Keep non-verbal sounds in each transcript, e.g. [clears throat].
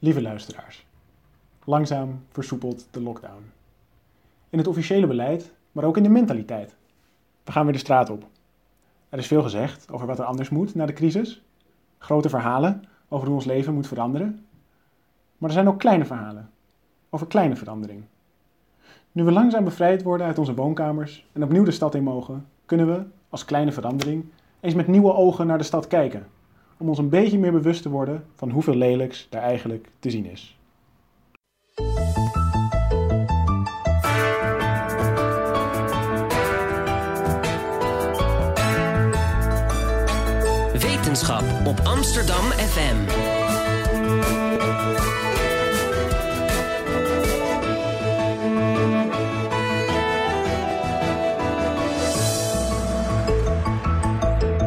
Lieve luisteraars, langzaam versoepelt de lockdown. In het officiële beleid, maar ook in de mentaliteit. We gaan weer de straat op. Er is veel gezegd over wat er anders moet na de crisis. Grote verhalen over hoe ons leven moet veranderen. Maar er zijn ook kleine verhalen over kleine verandering. Nu we langzaam bevrijd worden uit onze woonkamers en opnieuw de stad in mogen, kunnen we, als kleine verandering, eens met nieuwe ogen naar de stad kijken. Om ons een beetje meer bewust te worden van hoeveel lelijks daar eigenlijk te zien is. Wetenschap op Amsterdam FM.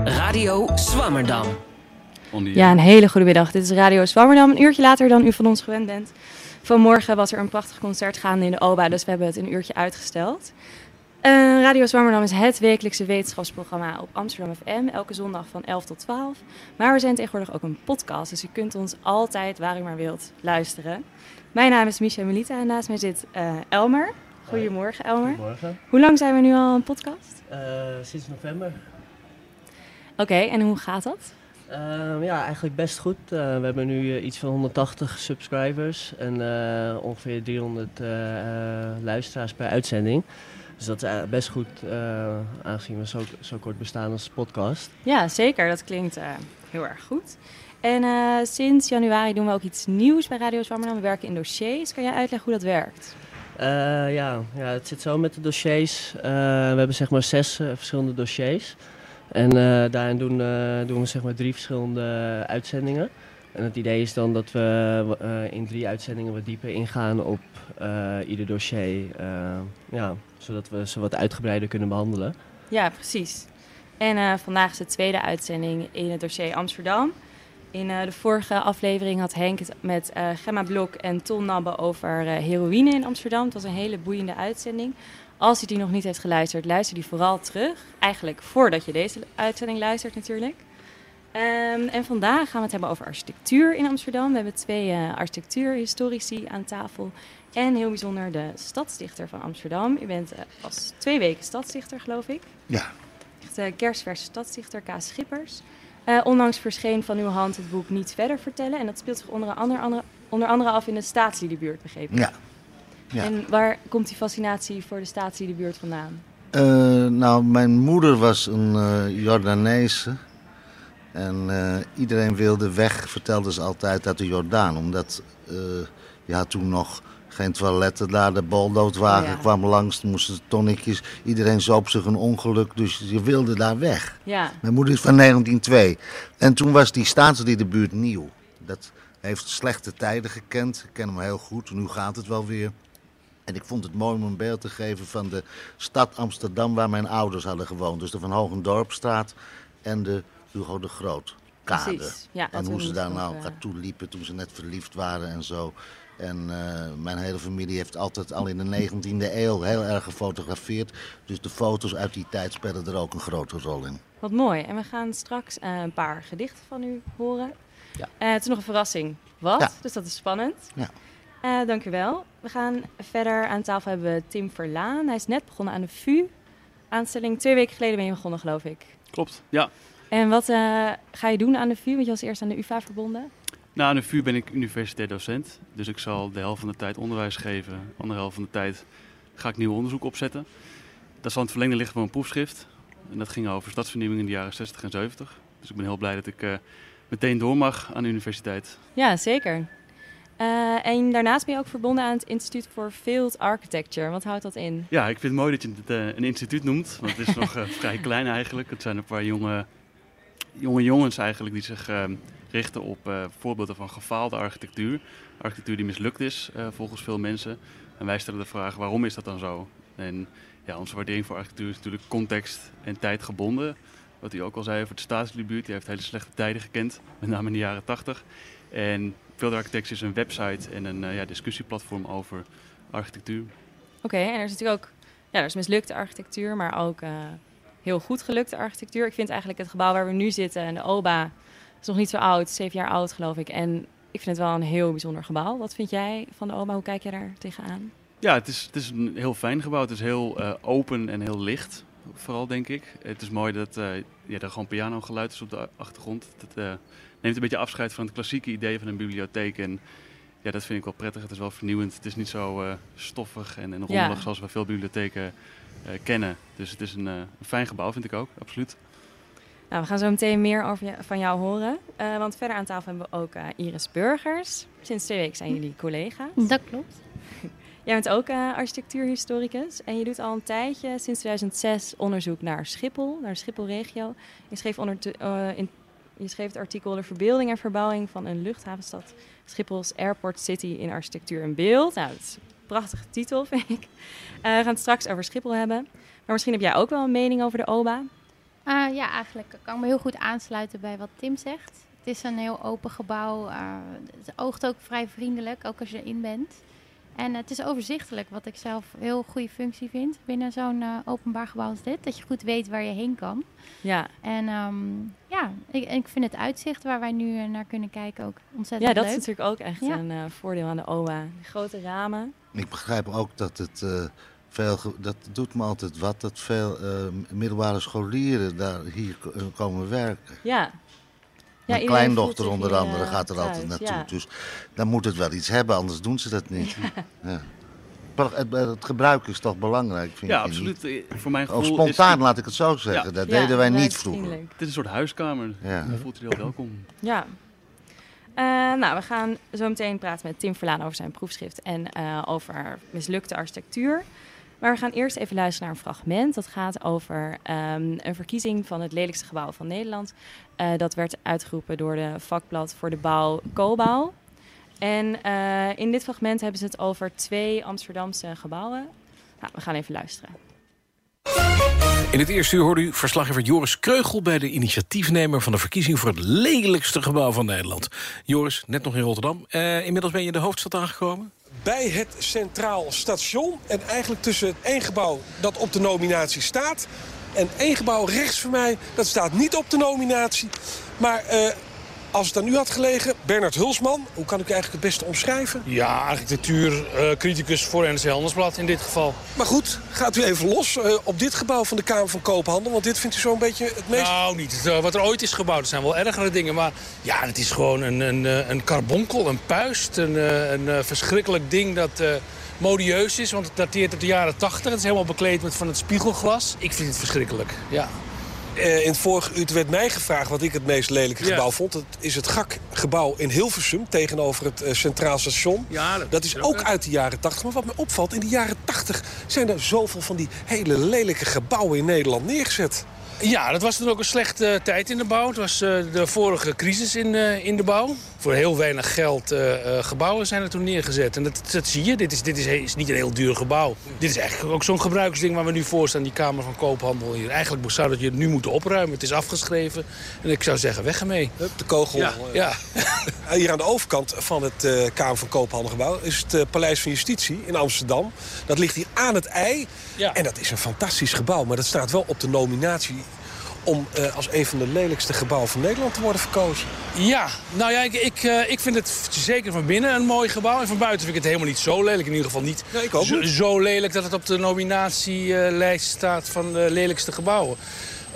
Radio Swammerdam. Ja, een hele goede middag. Dit is Radio Swammerdam. Een uurtje later dan u van ons gewend bent. Vanmorgen was er een prachtig concert gaande in de OBA, dus we hebben het een uurtje uitgesteld. Eh, Radio Zwammerdam is het wekelijkse wetenschapsprogramma op Amsterdam FM, elke zondag van 11 tot 12. Maar we zijn tegenwoordig ook een podcast, dus u kunt ons altijd, waar u maar wilt, luisteren. Mijn naam is Micha Melita en naast mij zit eh, Elmer. Goedemorgen Elmer. Goedemorgen. Hoe lang zijn we nu al een podcast? Eh, sinds november. Oké, en hoe gaat dat? Ehm, ja, eigenlijk best goed. Eh, we hebben nu eh, iets van 180 subscribers en eh, ongeveer 300 eh, eh, luisteraars per uitzending. Dus dat is best goed, aangezien we zo, zo kort bestaan als podcast. Ja, zeker. Dat klinkt heel erg goed. En sinds januari doen we ook iets nieuws bij Radio Zwammerdam. We werken in dossiers. Kan jij uitleggen hoe dat werkt? Ja, ja, het zit zo met de dossiers. We hebben zeg maar zes verschillende dossiers. En eh, daarin doen, eh, doen we zeg maar drie verschillende uitzendingen. En het idee is dan dat we eh, in drie uitzendingen wat dieper ingaan op ieder dossier. ja, zodat we ze wat uitgebreider kunnen behandelen. Ja, precies. En vandaag is de tweede uitzending in het dossier Amsterdam. In de vorige aflevering had Henk het met Gemma Blok en Ton Nabbe over heroïne in Amsterdam. Het was een hele boeiende uitzending. Als u die nog niet heeft geluisterd, luister die vooral terug. Eigenlijk voordat je deze uitzending luistert natuurlijk. Ehm, en vandaag gaan we het hebben over architectuur in Amsterdam. We hebben twee eh, architectuurhistorici aan tafel. En heel bijzonder de stadsdichter van Amsterdam. U bent eh, pas twee weken stadsdichter, geloof ik. Ja, Echt uh, kerstverse stadsdichter Kaas Schippers. Eh, onlangs verscheen van uw hand het boek Niet Verder Vertellen. En dat speelt zich onder andere, andere, onder andere af in de staatsliedenbuurt, begrepen. ja. Ja. En waar komt die fascinatie voor de staatsliedenbuurt vandaan? Eh, nou, mijn moeder was een eh Jordaanese. En eh, iedereen wilde weg, vertelde ze altijd, uit de Jordaan. Omdat je had toen nog geen toiletten daar. De boldoodwagen Ja. kwam langs, er moesten tonnetjes. Iedereen zoop zich een ongeluk, dus je wilde daar weg. Ja, Mijn moeder is van 1902. En toen was die staatsliedenbuurt nieuw. Dat heeft slechte tijden gekend. Ik ken hem heel goed. Nu gaat het wel weer. En ik vond het mooi om een beeld te geven van de stad Amsterdam... waar mijn ouders hadden gewoond. Dus de Van Hogendorpstraat en de Hugo de Groot kade. Ja, en hoe ze daar nou eh, naartoe liepen toen ze net verliefd waren en zo. En eh, mijn hele familie heeft altijd al in de 19e eeuw heel erg gefotografeerd. Dus de foto's uit die tijd spelen er ook een grote rol in. wat mooi. En we gaan straks eh, een paar gedichten van u horen. Ja. Eh, het is nog een verrassing. Wat? Ja. Dus dat is spannend. Ja. Eh, dank u wel. We gaan verder aan tafel hebben we Tim Verlaan. Hij is net begonnen aan de VU. Aanstelling twee weken geleden ben je begonnen, geloof ik. Klopt, ja. En wat eh, ga je doen aan de VU? Want je was eerst aan de UvA verbonden. Nou, aan de VU ben ik universitair docent. Dus ik zal de helft van de tijd onderwijs geven. De andere helft van de tijd ga ik nieuw onderzoek opzetten. Dat zal in het verlengde liggen van mijn proefschrift. En dat ging over stadsvernieuwing in de jaren 60 en 70. Dus ik ben heel blij dat ik eh, meteen door mag aan de universiteit. Ja, zeker. Eh, en daarnaast ben je ook verbonden aan het Instituut voor Field Architecture. Wat houdt dat in? Ja, ik vind het mooi dat je het eh, een instituut noemt. Want het is nog eh, [laughs] vrij klein eigenlijk. Het zijn een paar jonge, jonge jongens eigenlijk die zich eh, richten op voorbeelden van gefaalde architectuur. Architectuur die mislukt is volgens veel mensen. En wij stellen de vraag waarom is dat dan zo? En ja, onze waardering voor architectuur is natuurlijk context en tijd gebonden. Wat u ook al zei over de staatsliedenbuurt. Die heeft hele slechte tijden gekend, met name in de jaren 80. En Architects is een website en een eh, ja, discussieplatform over architectuur. Oké, en er is natuurlijk ook ja, er is mislukte architectuur, maar ook eh, heel goed gelukte architectuur. Ik vind eigenlijk het gebouw waar we nu zitten en de OBA is nog niet zo oud, zeven jaar oud geloof ik. En ik vind het wel een heel bijzonder gebouw. Wat vind jij van de OBA? Hoe kijk jij daar tegenaan? Ja, het is, het is een heel fijn gebouw. Het is heel eh, open en heel licht, vooral denk ik. Het is mooi dat uh, ja, er gewoon pianogeluid is op de achtergrond. Uh, neemt een beetje afscheid van het klassieke idee van een bibliotheek. En ja, dat vind ik wel prettig. Het is wel vernieuwend. Het is niet zo stoffig en, en rommelig ja. zoals we veel bibliotheken kennen. Dus het is een, een fijn gebouw, vind ik ook, absoluut. Nou, we gaan zo meteen meer over van jou horen. Uh, want verder aan tafel hebben we ook uh, Iris Burgers. Sinds twee weken zijn jullie collega's. Dat klopt. [laughs] Jij bent ook uh, architectuurhistoricus en je doet al een tijdje, sinds 2006, onderzoek naar Schiphol, naar de Schipholregio. Je schreef, onder in, je schreef het artikel De verbeelding en verbouwing van een luchthavenstad Schiphol's Airport City in architectuur en beeld. Nou, dat is een prachtige titel, [laughs] vind ik. we gaan het straks over Schiphol hebben. Maar misschien heb jij ook wel een mening over de OBA. Uh, ja, eigenlijk kan ik me heel goed aansluiten bij wat Tim zegt. Het is een heel open gebouw. Uh, het oogt ook vrij vriendelijk, ook als je erin bent. En het is overzichtelijk, wat ik zelf een heel goede functie vind binnen zo'n uh, openbaar gebouw als dit. Dat je goed weet waar je heen kan. Ja. En um, ja, ik, ik, vind het uitzicht waar wij nu naar kunnen kijken ook ontzettend leuk. Ja, dat is natuurlijk ook echt ja. een voordeel aan de OA. De grote ramen. Ik begrijp ook dat het veel, dat doet me altijd wat, dat veel uh, middelbare scholieren daar hier komen werken. Ja. Ja Mijn kleindochter onder hier, andere gaat er thuis, altijd naartoe. Ja. Dus dan moet het wel iets hebben, anders doen ze dat niet. [laughs] Ja. Het, het, gebruik is toch belangrijk, vind ja, je absoluut. Niet? Voor mijn gevoel of spontaan, is... laat ik het zo zeggen. Dat deden wij niet vroeger. Het is een soort huiskamer. Ja. Je voelt je heel welkom. Ja. Uh, nou, we gaan zo meteen praten met Tim Verlaan over zijn proefschrift en uh, over mislukte architectuur. Maar we gaan eerst even luisteren naar een fragment. Dat gaat over um, een verkiezing van het lelijkste gebouw van Nederland. Uh, dat werd uitgeroepen door de vakblad voor de bouw Cobouw. En uh, in dit fragment hebben ze het over twee Amsterdamse gebouwen. Nou, we gaan even luisteren. In het eerste uur hoorde u verslaggever Joris Kreugel... bij de initiatiefnemer van de verkiezing voor het lelijkste gebouw van Nederland. Joris, net nog in Rotterdam. Uh, inmiddels ben je in de hoofdstad aangekomen? Bij het Centraal Station. En eigenlijk tussen één gebouw dat op de nominatie staat... en één gebouw rechts van mij, dat staat niet op de nominatie. Maar uh, als het aan u had gelegen, Bernard Hulsman... hoe kan ik u eigenlijk het beste omschrijven? Ja, architectuurcriticus uh, voor NRC Handelsblad in dit geval. Maar goed, gaat u even los uh, op dit gebouw van de Kamer van Koophandel... want dit vindt u zo'n beetje het meest... Nou, niet het, wat er ooit is gebouwd. Er zijn wel ergere dingen, maar ja, het is gewoon een, een, een carbonkel, een puist... een, een verschrikkelijk ding dat modieus is, want het dateert uit de jaren 80. Het is helemaal bekleed met van het spiegelglas. Ik vind het verschrikkelijk, ja. Uh, in het vorige uur werd mij gevraagd wat ik het meest lelijke gebouw ja. vond. Dat is het GAK-gebouw in Hilversum tegenover het uh, Centraal Station. Ja, dat, dat is ook, ook uit de jaren 80. Maar wat me opvalt, in de jaren 80 zijn er zoveel van die hele lelijke gebouwen in Nederland neergezet. Ja, dat was toen ook een slechte uh, tijd in de bouw. Het was uh, de vorige crisis in, uh, in de bouw. Voor heel weinig geld gebouwen zijn er toen neergezet. En dat, dat zie je. Dit, is, dit is, is, niet een heel duur gebouw. Dit is eigenlijk ook zo'n gebruiksding waar we nu voor staan. Die Kamer van Koophandel hier. Eigenlijk zou dat je het nu moeten opruimen. Het is afgeschreven. En ik zou zeggen, weg ermee. Hup, de kogel. Ja. ja. [laughs] hier aan de overkant van het Kamer van Koophandelgebouw... is het Paleis van Justitie in Amsterdam. Dat ligt hier aan het ei. Ja. En dat is een fantastisch gebouw. Maar dat staat wel op de nominatie om uh, als een van de lelijkste gebouwen van Nederland te worden verkozen. Ja, nou ja, ik, ik, uh, ik vind het zeker van binnen een mooi gebouw. En van buiten vind ik het helemaal niet zo lelijk. In ieder geval niet, nee, ik ook zo, niet. zo, lelijk dat het op de nominatielijst staat van de lelijkste gebouwen.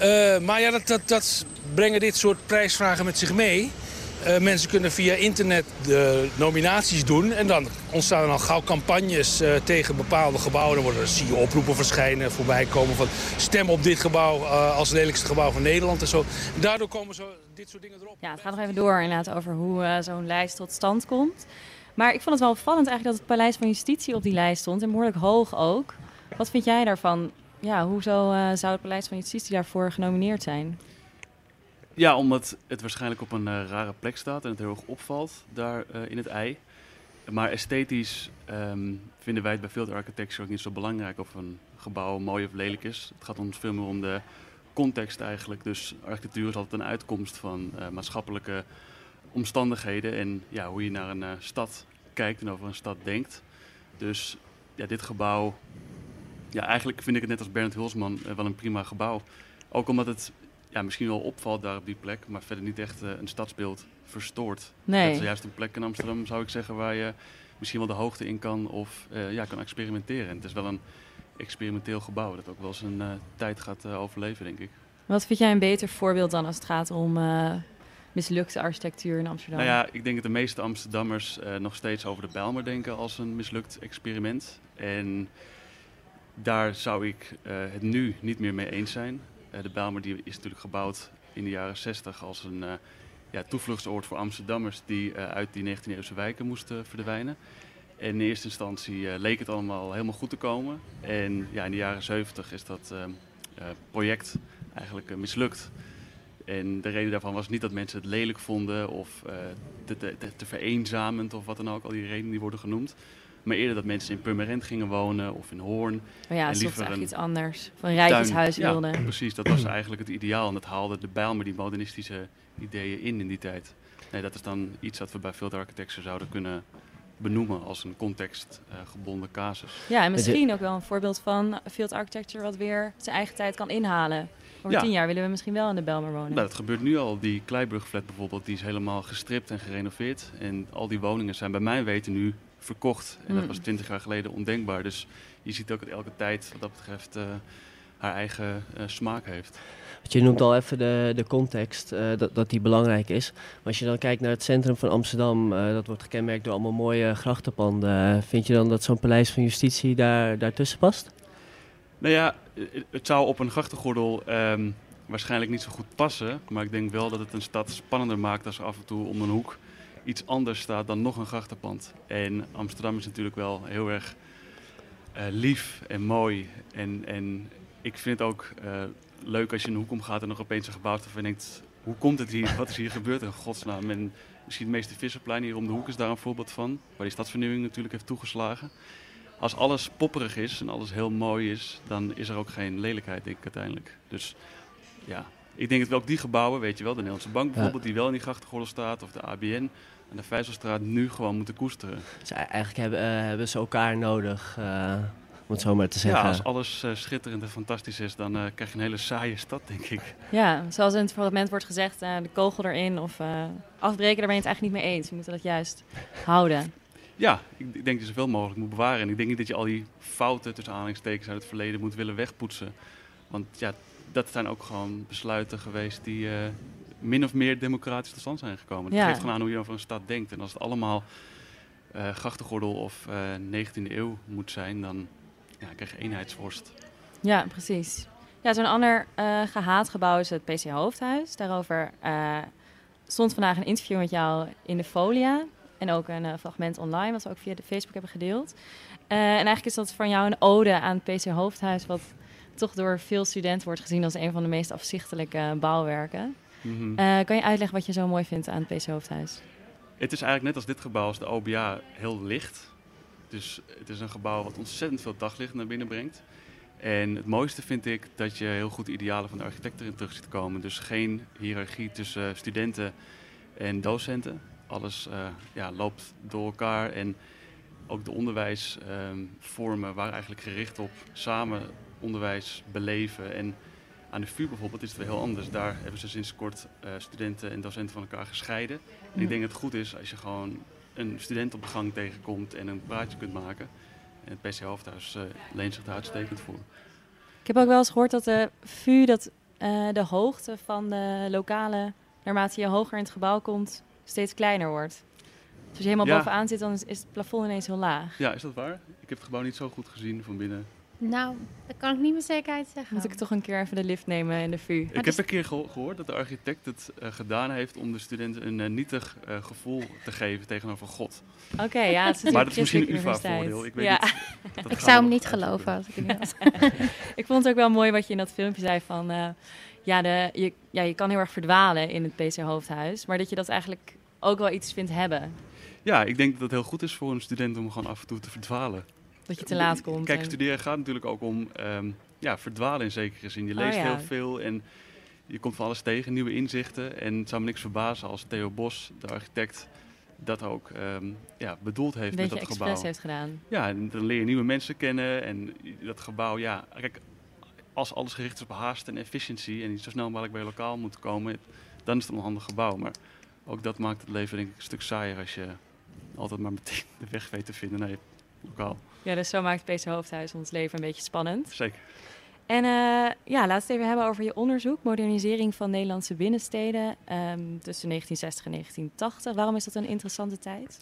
Uh, maar ja, dat, dat, dat brengen dit soort prijsvragen met zich mee. Uh, mensen kunnen via internet de nominaties doen. En dan ontstaan er al gauw campagnes uh, tegen bepaalde gebouwen. Dan worden, zie je oproepen verschijnen, voorbij komen van... stem op dit gebouw uh, als lelijkste gebouw van Nederland en zo. En daardoor komen zo dit soort dingen erop. Ja, het gaat nog even door inderdaad over hoe zo'n lijst tot stand komt. Maar ik vond het wel opvallend eigenlijk dat het Paleis van Justitie op die lijst stond. En behoorlijk hoog ook. Wat vind jij daarvan? Ja, hoezo zou het Paleis van Justitie daarvoor genomineerd zijn? Ja, omdat het waarschijnlijk op een uh, rare plek staat en het heel erg opvalt daar uh, in het ei. Maar esthetisch um, vinden wij het bij Field Architecture ook niet zo belangrijk of een gebouw mooi of lelijk is. Het gaat ons veel meer om de context eigenlijk. Dus architectuur is altijd een uitkomst van uh, maatschappelijke omstandigheden en ja, hoe je naar een stad kijkt en over een stad denkt. Dus ja, dit gebouw, ja, eigenlijk vind ik het net als Bernd Hulsman wel een prima gebouw. Ook omdat het ja, misschien wel opvalt daar op die plek, maar verder niet echt eh, een stadsbeeld verstoort. Nee. Dat is juist een plek in Amsterdam, zou ik zeggen, waar je misschien wel de hoogte in kan of eh, ja, kan experimenteren. En het is wel een experimenteel gebouw dat ook wel zijn eh, tijd gaat overleven, denk ik. Wat vind jij een beter voorbeeld dan als het gaat om mislukte architectuur in Amsterdam? Nou ja, ik denk dat de meeste Amsterdammers nog steeds over de Bijlmer denken als een mislukt experiment. En daar zou ik het nu niet meer mee eens zijn. Eh, de Bijlmer die is natuurlijk gebouwd in de jaren 60 als een eh, ja, toevluchtsoord voor Amsterdammers die eh, uit die 19e-eeuwse wijken moesten verdwijnen. En in eerste instantie leek het allemaal helemaal goed te komen. En ja, in de jaren 70 is dat eh, eh, project eigenlijk mislukt. En de reden daarvan was niet dat mensen het lelijk vonden of te, te- te vereenzamend of wat dan ook, al die redenen die worden genoemd. Maar eerder dat mensen in Purmerend gingen wonen of in Hoorn. Maar ja, en liever een iets anders. Een rijtjeshuis wilden. Ja, precies. Dat was eigenlijk het ideaal. En dat haalde de Bijlmer die modernistische ideeën in in die tijd. Nee, dat is dan iets dat we bij Field Architecture zouden kunnen benoemen als een contextgebonden casus. Ja, en misschien ook wel een voorbeeld van field architecture wat weer zijn eigen tijd kan inhalen. Over Ja. tien jaar willen we misschien wel in de Belmer wonen. Nou, dat gebeurt nu al. Die Kleibrugflat bijvoorbeeld, die is helemaal gestript en gerenoveerd. En al die woningen zijn bij mijn weten nu verkocht. En dat Mm. was twintig jaar geleden ondenkbaar. Dus je ziet ook dat elke tijd wat dat betreft eh, haar eigen eh, smaak heeft. Je noemt al even de, de context, eh, dat, dat die belangrijk is. Maar als je dan kijkt naar het centrum van Amsterdam, eh, dat wordt gekenmerkt door allemaal mooie grachtenpanden. Vind je dan dat zo'n paleis van justitie daar, daartussen past? Nou ja, het zou op een grachtengordel ehm, waarschijnlijk niet zo goed passen. Maar ik denk wel dat het een stad spannender maakt als af en toe om een hoek iets anders staat dan nog een grachtenpand. En Amsterdam is natuurlijk wel heel erg eh, lief en mooi. En, en ik vind het ook eh, leuk als je een hoek omgaat en nog opeens een gebouw staat je denkt... Hoe komt het hier? Wat is hier gebeurd in godsnaam? En misschien het meeste Visserplein hier om de hoek is daar een voorbeeld van. Waar die stadsvernieuwing natuurlijk heeft toegeslagen. Als alles popperig is en alles heel mooi is, dan is er ook geen lelijkheid, denk ik uiteindelijk. Dus ja, ik denk dat we ook die gebouwen, weet je wel, de Nederlandse Bank bijvoorbeeld, die wel in die grachtengordel staat, of de ABN en de Vijzelstraat, nu gewoon moeten koesteren. Dus e- eigenlijk hebben, eh, hebben ze elkaar nodig, eh, om het zo maar te zeggen. Ja, als alles eh, schitterend en fantastisch is, dan eh, krijg je een hele saaie stad, denk ik. Ja, zoals in het fragment wordt gezegd, eh, de kogel erin of eh, afbreken, daar ben je het eigenlijk niet mee eens. We moeten dat juist houden. Ja, ik, ik denk dat je zoveel mogelijk moet bewaren. En ik denk niet dat je al die fouten tussen aanhalingstekens uit het verleden moet willen wegpoetsen. Want ja, dat zijn ook gewoon besluiten geweest die eh, min of meer democratisch tot stand zijn gekomen. Dat Ja. geeft gewoon aan hoe je over een stad denkt. En als het allemaal eh grachtengordel of eh 19e eeuw moet zijn, dan ja, krijg je eenheidsworst. Ja, precies. Ja, zo'n ander eh, gehaat gebouw is het PC Hoofdhuis. Daarover eh, stond vandaag een interview met jou in de Folia. En ook een eh, fragment online, wat we ook via de Facebook hebben gedeeld. Eh, en eigenlijk is dat van jou een ode aan het PC Hoofdhuis... wat toch door veel studenten wordt gezien als een van de meest afzichtelijke bouwwerken. Mhm. Eh, kan je uitleggen wat je zo mooi vindt aan het PC Hoofdhuis? Het is eigenlijk net als dit gebouw, als de OBA, heel licht. Dus het is een gebouw wat ontzettend veel daglicht naar binnen brengt. En het mooiste vind ik dat je heel goed de idealen van de architect erin terug ziet komen. Dus geen hiërarchie tussen studenten en docenten. Alles eh, ja, loopt door elkaar en ook de onderwijsvormen waren eigenlijk gericht op samen onderwijs beleven. En aan de VU bijvoorbeeld is het weer heel anders. Daar hebben ze sinds kort eh, studenten en docenten van elkaar gescheiden. En ik denk dat het goed is als je gewoon een student op de gang tegenkomt en een praatje kunt maken. En het PC Hoofdhuis eh, leent zich daar uitstekend voor. Ik heb ook wel eens gehoord dat de VU, dat eh, de hoogte van de lokale, naarmate je hoger in het gebouw komt, steeds kleiner wordt. Dus als je helemaal Ja. bovenaan zit, dan is, is het plafond ineens heel laag. Ja, is dat waar? Ik heb het gebouw niet zo goed gezien van binnen. Nou, dat kan ik niet met zekerheid zeggen. Moet ik toch een keer even de lift nemen in de VU? Ik heb een keer geho- gehoord dat de architect het eh, gedaan heeft om de studenten een eh, nietig eh, gevoel te geven tegenover God. Oké, ja, het is maar dat is misschien een UvA-voordeel. Ik weet Ja. niet. [laughs] Dat Ik zou hem niet geloven als ik het niet [laughs] ik vond het ook wel mooi wat je in dat filmpje zei van... eh, ja, de, je, ja, je kan heel erg verdwalen in het PC Hoofdhuis. Maar dat je dat eigenlijk ook wel iets vindt hebben. Ja, ik denk dat het heel goed is voor een student om gewoon af en toe te verdwalen. Dat je te laat komt. Kijk, en- studeren gaat natuurlijk ook om ehm, ja, verdwalen in zekere zin. Je Oh, leest ja. heel veel en je komt van alles tegen, nieuwe inzichten. En het zou me niks verbazen als Theo Bos, de architect, dat ook ehm, ja, bedoeld heeft met dat gebouw. heeft gedaan. Ja, en dan leer je nieuwe mensen kennen en dat gebouw, ja, kijk, als alles gericht is op haast en efficiëntie en niet zo snel mogelijk bij je lokaal moet komen, dan is het een onhandig gebouw. Maar ook dat maakt het leven denk ik een stuk saaier als je altijd maar meteen [laughs] de weg weet te vinden naar je lokaal. Ja, dus zo maakt PC Hoofdhuis ons leven een beetje spannend. Zeker. En uh, ja, laten we het even hebben over je onderzoek. Modernisering van Nederlandse binnensteden um, tussen 1960 en 1980. Waarom is dat een interessante tijd?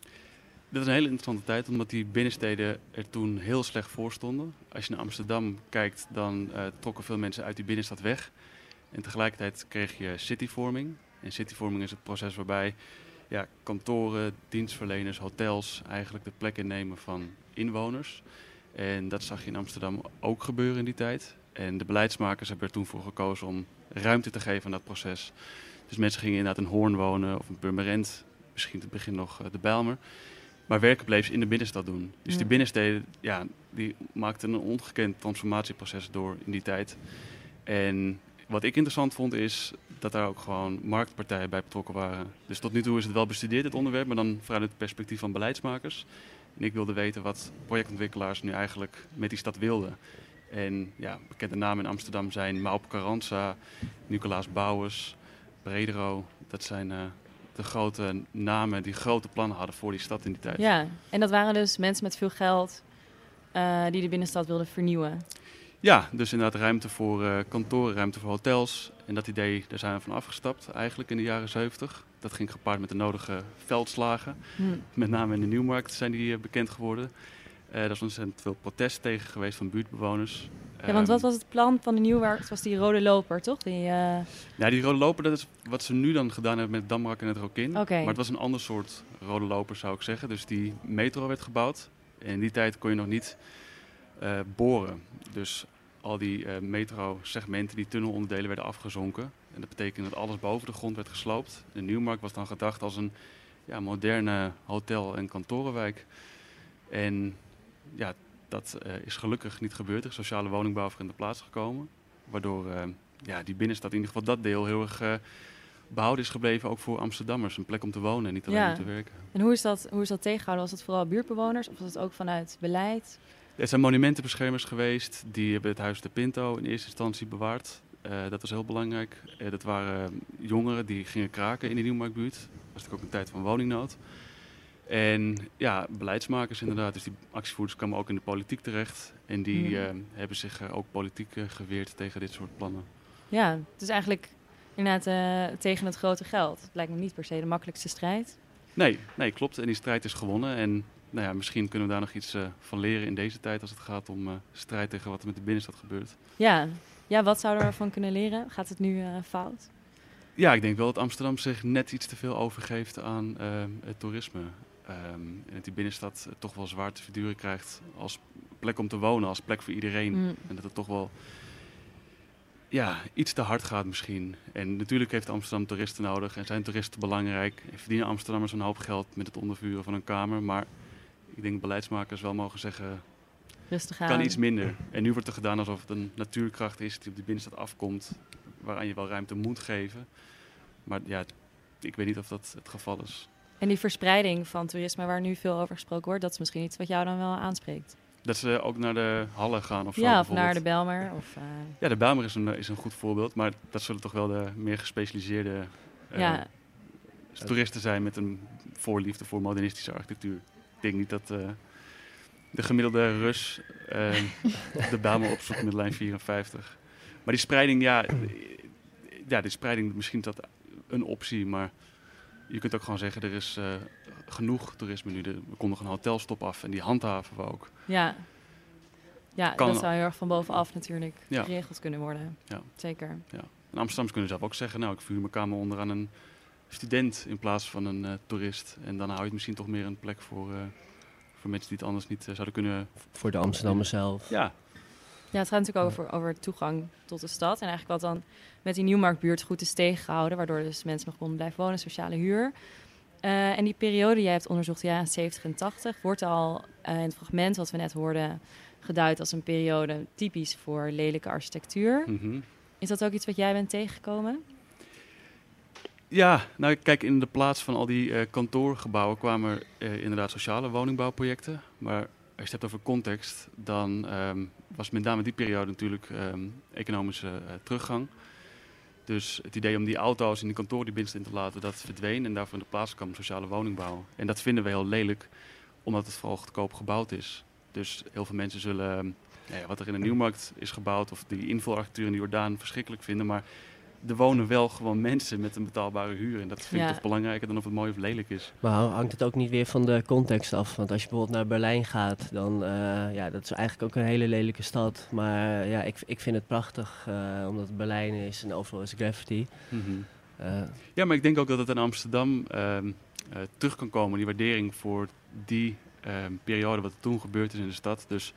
Dat is een hele interessante tijd, omdat die binnensteden er toen heel slecht voor stonden. Als je naar Amsterdam kijkt, dan uh, trokken veel mensen uit die binnenstad weg. En tegelijkertijd kreeg je cityvorming. En cityvorming is het proces waarbij ja, kantoren, dienstverleners, hotels eigenlijk de plek innemen van inwoners. En dat zag je in Amsterdam ook gebeuren in die tijd. En de beleidsmakers hebben er toen voor gekozen om ruimte te geven aan dat proces. Dus mensen gingen inderdaad in Hoorn wonen of in Purmerend, misschien te begin nog de Bijlmer. Maar werken bleef ze in de binnenstad doen. Dus die binnensteden, ja, die maakten een ongekend transformatieproces door in die tijd. En wat ik interessant vond is dat daar ook gewoon marktpartijen bij betrokken waren. Dus tot nu toe is het wel bestudeerd, het onderwerp, maar dan vanuit het perspectief van beleidsmakers. En ik wilde weten wat projectontwikkelaars nu eigenlijk met die stad wilden. En ja, bekende namen in Amsterdam zijn Maup Carranza, Nicolaas Bouwers, Bredero. Dat zijn uh, de grote namen die grote plannen hadden voor die stad in die tijd. Ja, en dat waren dus mensen met veel geld uh, die de binnenstad wilden vernieuwen. Ja, dus inderdaad ruimte voor uh, kantoren, ruimte voor hotels. En dat idee, daar zijn we van afgestapt eigenlijk in de jaren 70. Dat ging gepaard met de nodige veldslagen. Hm. Met name in de Nieuwmarkt zijn die uh, bekend geworden. Uh, daar is ontzettend veel protest tegen geweest van buurtbewoners. Ja, want wat was het plan van de Nieuwmarkt? Was die rode loper, toch? Die, Ja, die rode loper, dat is wat ze nu dan gedaan hebben met Damrak en het Rokin. Okay. Maar het was een ander soort rode loper, zou ik zeggen. Dus die metro werd gebouwd. En in die tijd kon je nog niet uh, boren. Dus al die uh, metro-segmenten, die tunnelonderdelen werden afgezonken. En dat betekende dat alles boven de grond werd gesloopt. De Nieuwmarkt was dan gedacht als een ja, moderne hotel- en kantorenwijk. En ja, dat uh, is gelukkig niet gebeurd. Er is sociale woningbouw voor in de plaats gekomen. Waardoor uh, ja, die binnenstad, in ieder geval dat deel, heel erg uh, behouden is gebleven. Ook voor Amsterdammers. Een plek om te wonen en niet alleen ja. om te werken. En hoe is, dat, hoe is dat tegengehouden? Was dat vooral buurtbewoners of was het ook vanuit beleid? Er zijn monumentenbeschermers geweest. Die hebben het Huis de Pinto in eerste instantie bewaard. Uh, dat was heel belangrijk. Uh, dat waren jongeren die gingen kraken in de Nieuwmarktbuurt. Dat was natuurlijk ook een tijd van woningnood. En ja, beleidsmakers inderdaad. Dus die actievoerders kwamen ook in de politiek terecht. En die mm. uh, hebben zich ook politiek geweerd tegen dit soort plannen. Ja, het is eigenlijk inderdaad tegen het grote geld. Het lijkt me niet per se de makkelijkste strijd. Nee, nee, klopt. En die strijd is gewonnen. En nou ja, misschien kunnen we daar nog iets van leren in deze tijd als het gaat om strijd tegen wat er met de binnenstad gebeurt. Ja, ja wat zouden we ervan kunnen leren? Gaat het nu fout? Ja, ik denk wel dat Amsterdam zich net iets te veel overgeeft aan het toerisme. Um, en dat die binnenstad toch wel zwaar te verduren krijgt als plek om te wonen, als plek voor iedereen. Mm. En dat het toch wel ja, iets te hard gaat misschien. En natuurlijk heeft Amsterdam toeristen nodig en zijn toeristen belangrijk. En verdienen Amsterdammers een hoop geld met het ondervuren van een kamer. Maar ik denk beleidsmakers wel mogen zeggen, Rustig aan. kan iets minder. En nu wordt er gedaan alsof het een natuurkracht is die op die binnenstad afkomt, waaraan je wel ruimte moet geven. Maar ja, ik weet niet of dat het geval is. En die verspreiding van toerisme waar nu veel over gesproken wordt, dat is misschien iets wat jou dan wel aanspreekt. Dat ze ook naar de Hallen gaan of zo? Ja, of naar de Belmer. Of, uh... Ja, de Belmer is een, is een goed voorbeeld, maar dat zullen toch wel de meer gespecialiseerde uh, ja. toeristen zijn met een voorliefde voor modernistische architectuur. Ik denk niet dat uh, de gemiddelde Rus [laughs] de Belmer opzoekt met lijn 54. Maar die spreiding, ja, ja die spreiding, misschien is dat een optie, maar je kunt ook gewoon zeggen, er is uh, genoeg toerisme nu. Er komt nog een hotelstop af en die handhaven we ook. Ja, ja kan dat zou heel erg van bovenaf natuurlijk ja. geregeld kunnen worden. Ja. Zeker. Ja. En Amsterdams kunnen zelf ook zeggen, nou ik vuur mijn kamer onder aan een student in plaats van een uh, toerist. En dan hou je het misschien toch meer een plek voor, uh, voor mensen die het anders niet zouden kunnen... Voor de Amsterdammers zelf. Ja. Ja, het gaat natuurlijk over, over toegang tot de stad. En eigenlijk wat dan met die Nieuwmarktbuurt goed is tegengehouden. Waardoor dus mensen nog konden blijven wonen, sociale huur. Uh, en die periode die jij hebt onderzocht, de jaren 70 en 80, wordt al uh, in het fragment wat we net hoorden geduid als een periode typisch voor lelijke architectuur. Mm -hmm. Is dat ook iets wat jij bent tegengekomen? Ja, nou kijk, in de plaats van al die uh, kantoorgebouwen kwamen er inderdaad sociale woningbouwprojecten. Maar als je het hebt over context, dan um, was met name die periode natuurlijk ehm, economische eh, teruggang. Dus het idee om die auto's in de kantoor die binnenste in te laten, dat verdween. En daarvoor in de plaats kwam sociale woningbouw. En dat vinden we heel lelijk, omdat het vooral goedkoop gebouwd is. Dus heel veel mensen zullen ehm, nou ja, wat er in de Nieuwmarkt is gebouwd, of die invularchitectuur in de Jordaan verschrikkelijk vinden. Maar er wonen wel gewoon mensen met een betaalbare huur. En dat vind ik toch belangrijker dan of het mooi of lelijk is. Maar hangt het ook niet weer van de context af? Want als je bijvoorbeeld naar Berlijn gaat, dan uh, ja, dat is eigenlijk ook een hele lelijke stad. Maar ja, ik, ik vind het prachtig, uh, omdat het Berlijn is en overal is graffiti. Mm -hmm. uh, ja, maar ik denk ook dat het in Amsterdam terug kan komen, die waardering voor die periode wat er toen gebeurd is in de stad. Dus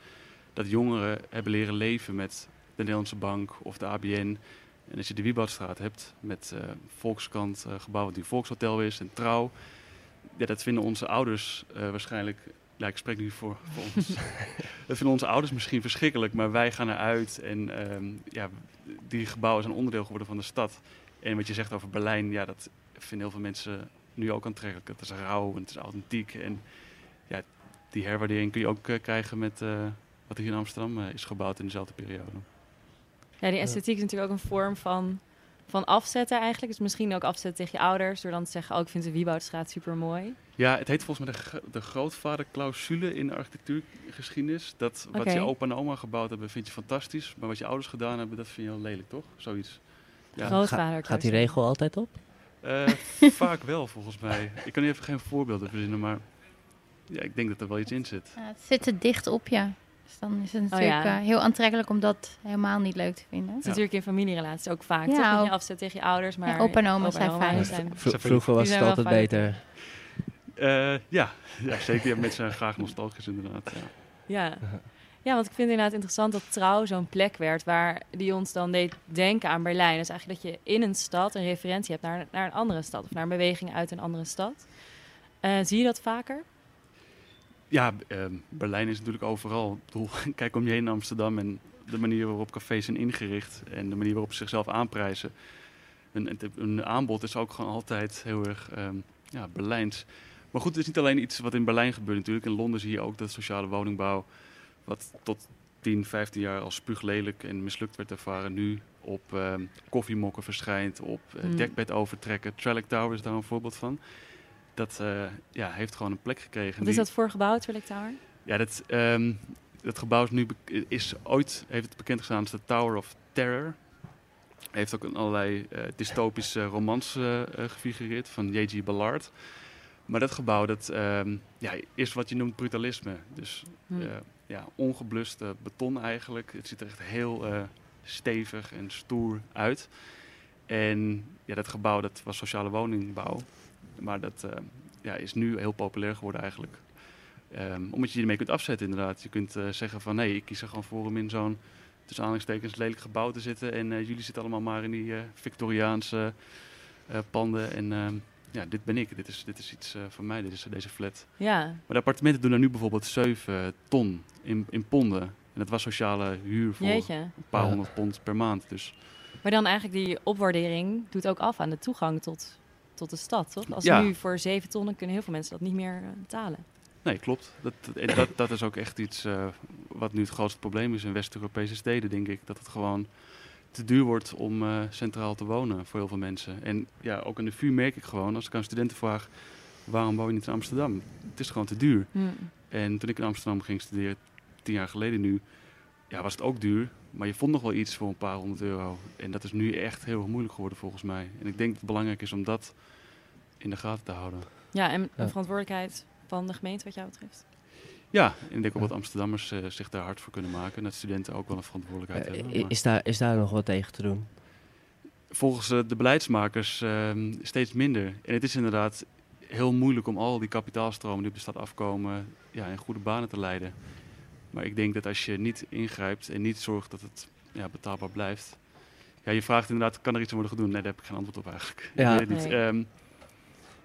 dat jongeren hebben leren leven met de Nederlandse Bank of de ABN. En als je de Wieboudstraat hebt met uh, Volkskrant, uh, gebouw wat nu Volkshotel is en Trouw. Ja, dat vinden onze ouders uh, waarschijnlijk, ja, ik spreek nu voor, voor ons. [laughs] dat vinden onze ouders misschien verschrikkelijk, maar wij gaan eruit. En um, ja, die gebouwen zijn onderdeel geworden van de stad. En wat je zegt over Berlijn, ja, dat vinden heel veel mensen nu ook aantrekkelijk. Het is rauw en het is authentiek. En ja, die herwaardering kun je ook krijgen met wat hier in Amsterdam is gebouwd in dezelfde periode. Ja, die esthetiek is natuurlijk ook een vorm van, van afzetten eigenlijk. Dus misschien ook afzetten tegen je ouders. Door dan te zeggen, oh, ik vind de Wieboudstraat super mooi. Ja, het heet volgens mij de, de grootvaderclausule in de architectuurgeschiedenis. Dat wat je opa en oma gebouwd hebben, vind je fantastisch. Maar wat je ouders gedaan hebben, dat vind je heel lelijk, toch? Zoiets. Grootvader. Gaat die regel altijd op? Uh, [laughs] vaak wel, volgens mij. Ik kan nu even geen voorbeelden verzinnen, maar ja, ik denk dat er wel iets in zit. Ja, het zit er dicht op je. Dus dan is het natuurlijk ja. uh, heel aantrekkelijk om dat helemaal niet leuk te vinden. Het is natuurlijk in familierelaties ook vaak. Ja, toch? Je afzet tegen je ouders, maar Ja, opa en oma zijn fijn. zijn- vroeger was het altijd beter. Eh, ja. ja, zeker. Ja, mensen zijn graag nostalgisch inderdaad. Ja. Ja. ja, want ik vind het inderdaad interessant dat trouw zo'n plek werd waar die ons dan deed denken aan Berlijn. Dus eigenlijk dat je in een stad een referentie hebt naar, naar een andere stad of naar een beweging uit een andere stad. Eh, zie je dat vaker? Ja, ehm, Berlijn is natuurlijk overal. Ik bedoel, [laughs] kijk om je heen in Amsterdam en de manier waarop cafés zijn ingericht en de manier waarop ze zichzelf aanprijzen. Een, aanbod is ook gewoon altijd heel erg ehm, ja, Berlijns. Maar goed, het is niet alleen iets wat in Berlijn gebeurt natuurlijk. In Londen zie je ook dat sociale woningbouw, wat tot 10, 15 jaar als spuuglelijk en mislukt werd ervaren, nu op ehm, koffiemokken verschijnt, op eh, Mm. dekbed overtrekken. Trellick Tower is daar een voorbeeld van. Dat eh, ja, heeft gewoon een plek gekregen. Wat is dat voor gebouw, Trillik Tower? ja, dat, ehm, dat gebouw is nu is ooit heeft het bekend gestaan als de Tower of Terror. Heeft ook in allerlei eh, dystopische romans eh, eh, gefigureerd van J.G. Ballard. Maar dat gebouw dat, ehm, ja, is wat je noemt brutalisme. Dus Hm. eh, ja, ongeblust beton eigenlijk. Het ziet er echt heel stevig en stoer uit. En ja, dat gebouw dat was sociale woningbouw. Maar dat eh, ja, is nu heel populair geworden eigenlijk. Ehm, omdat je je ermee kunt afzetten inderdaad. Je kunt eh, zeggen van nee, ik kies er gewoon voor om in zo'n tussen aanhalingstekens lelijk gebouw te zitten. En eh, jullie zitten allemaal maar in die eh, Victoriaanse eh, panden. En ehm, ja, dit ben ik. Dit is, dit is iets eh, van mij. Dit is deze flat. Ja, Maar de appartementen doen er nu bijvoorbeeld 7 ton in, in ponden. En dat was sociale huur voor jeetje. een paar honderd pond per maand. Dus Maar dan eigenlijk die opwaardering doet ook af aan de toegang tot, tot de stad, toch? Als Ja. nu voor zeven ton, dan kunnen heel veel mensen dat niet meer eh, betalen. nee, klopt. Dat, en dat, dat is ook echt iets eh, wat nu het grootste probleem is in West-Europese steden, denk ik. Dat het gewoon te duur wordt om eh, centraal te wonen voor heel veel mensen. En ja, ook in de VU merk ik gewoon, als ik aan studenten vraag... waarom woon je niet in Amsterdam? Het is gewoon te duur. Hm. En toen ik in Amsterdam ging studeren, tien jaar geleden nu, ja, was het ook duur. Maar je vond nog wel iets voor een paar honderd euro. En dat is nu echt heel erg moeilijk geworden volgens mij. En ik denk dat het belangrijk is om dat in de gaten te houden. Ja, en een Ja. verantwoordelijkheid van de gemeente wat jou betreft. Ja, en ik denk ook dat Amsterdammers eh, zich daar hard voor kunnen maken. En dat studenten ook wel een verantwoordelijkheid Eh, hebben. Maar is, daar, is daar nog wat tegen te doen? volgens eh, de beleidsmakers ehm, steeds minder. En het is inderdaad heel moeilijk om al die kapitaalstromen die op de stad afkomen... Ja, in goede banen te leiden. Maar ik denk dat als je niet ingrijpt en niet zorgt dat het ja, betaalbaar blijft... Ja, je vraagt inderdaad, kan er iets aan worden gedaan? Nee, daar heb ik geen antwoord op eigenlijk. Ja. Ik weet het niet. Nee. Ehm,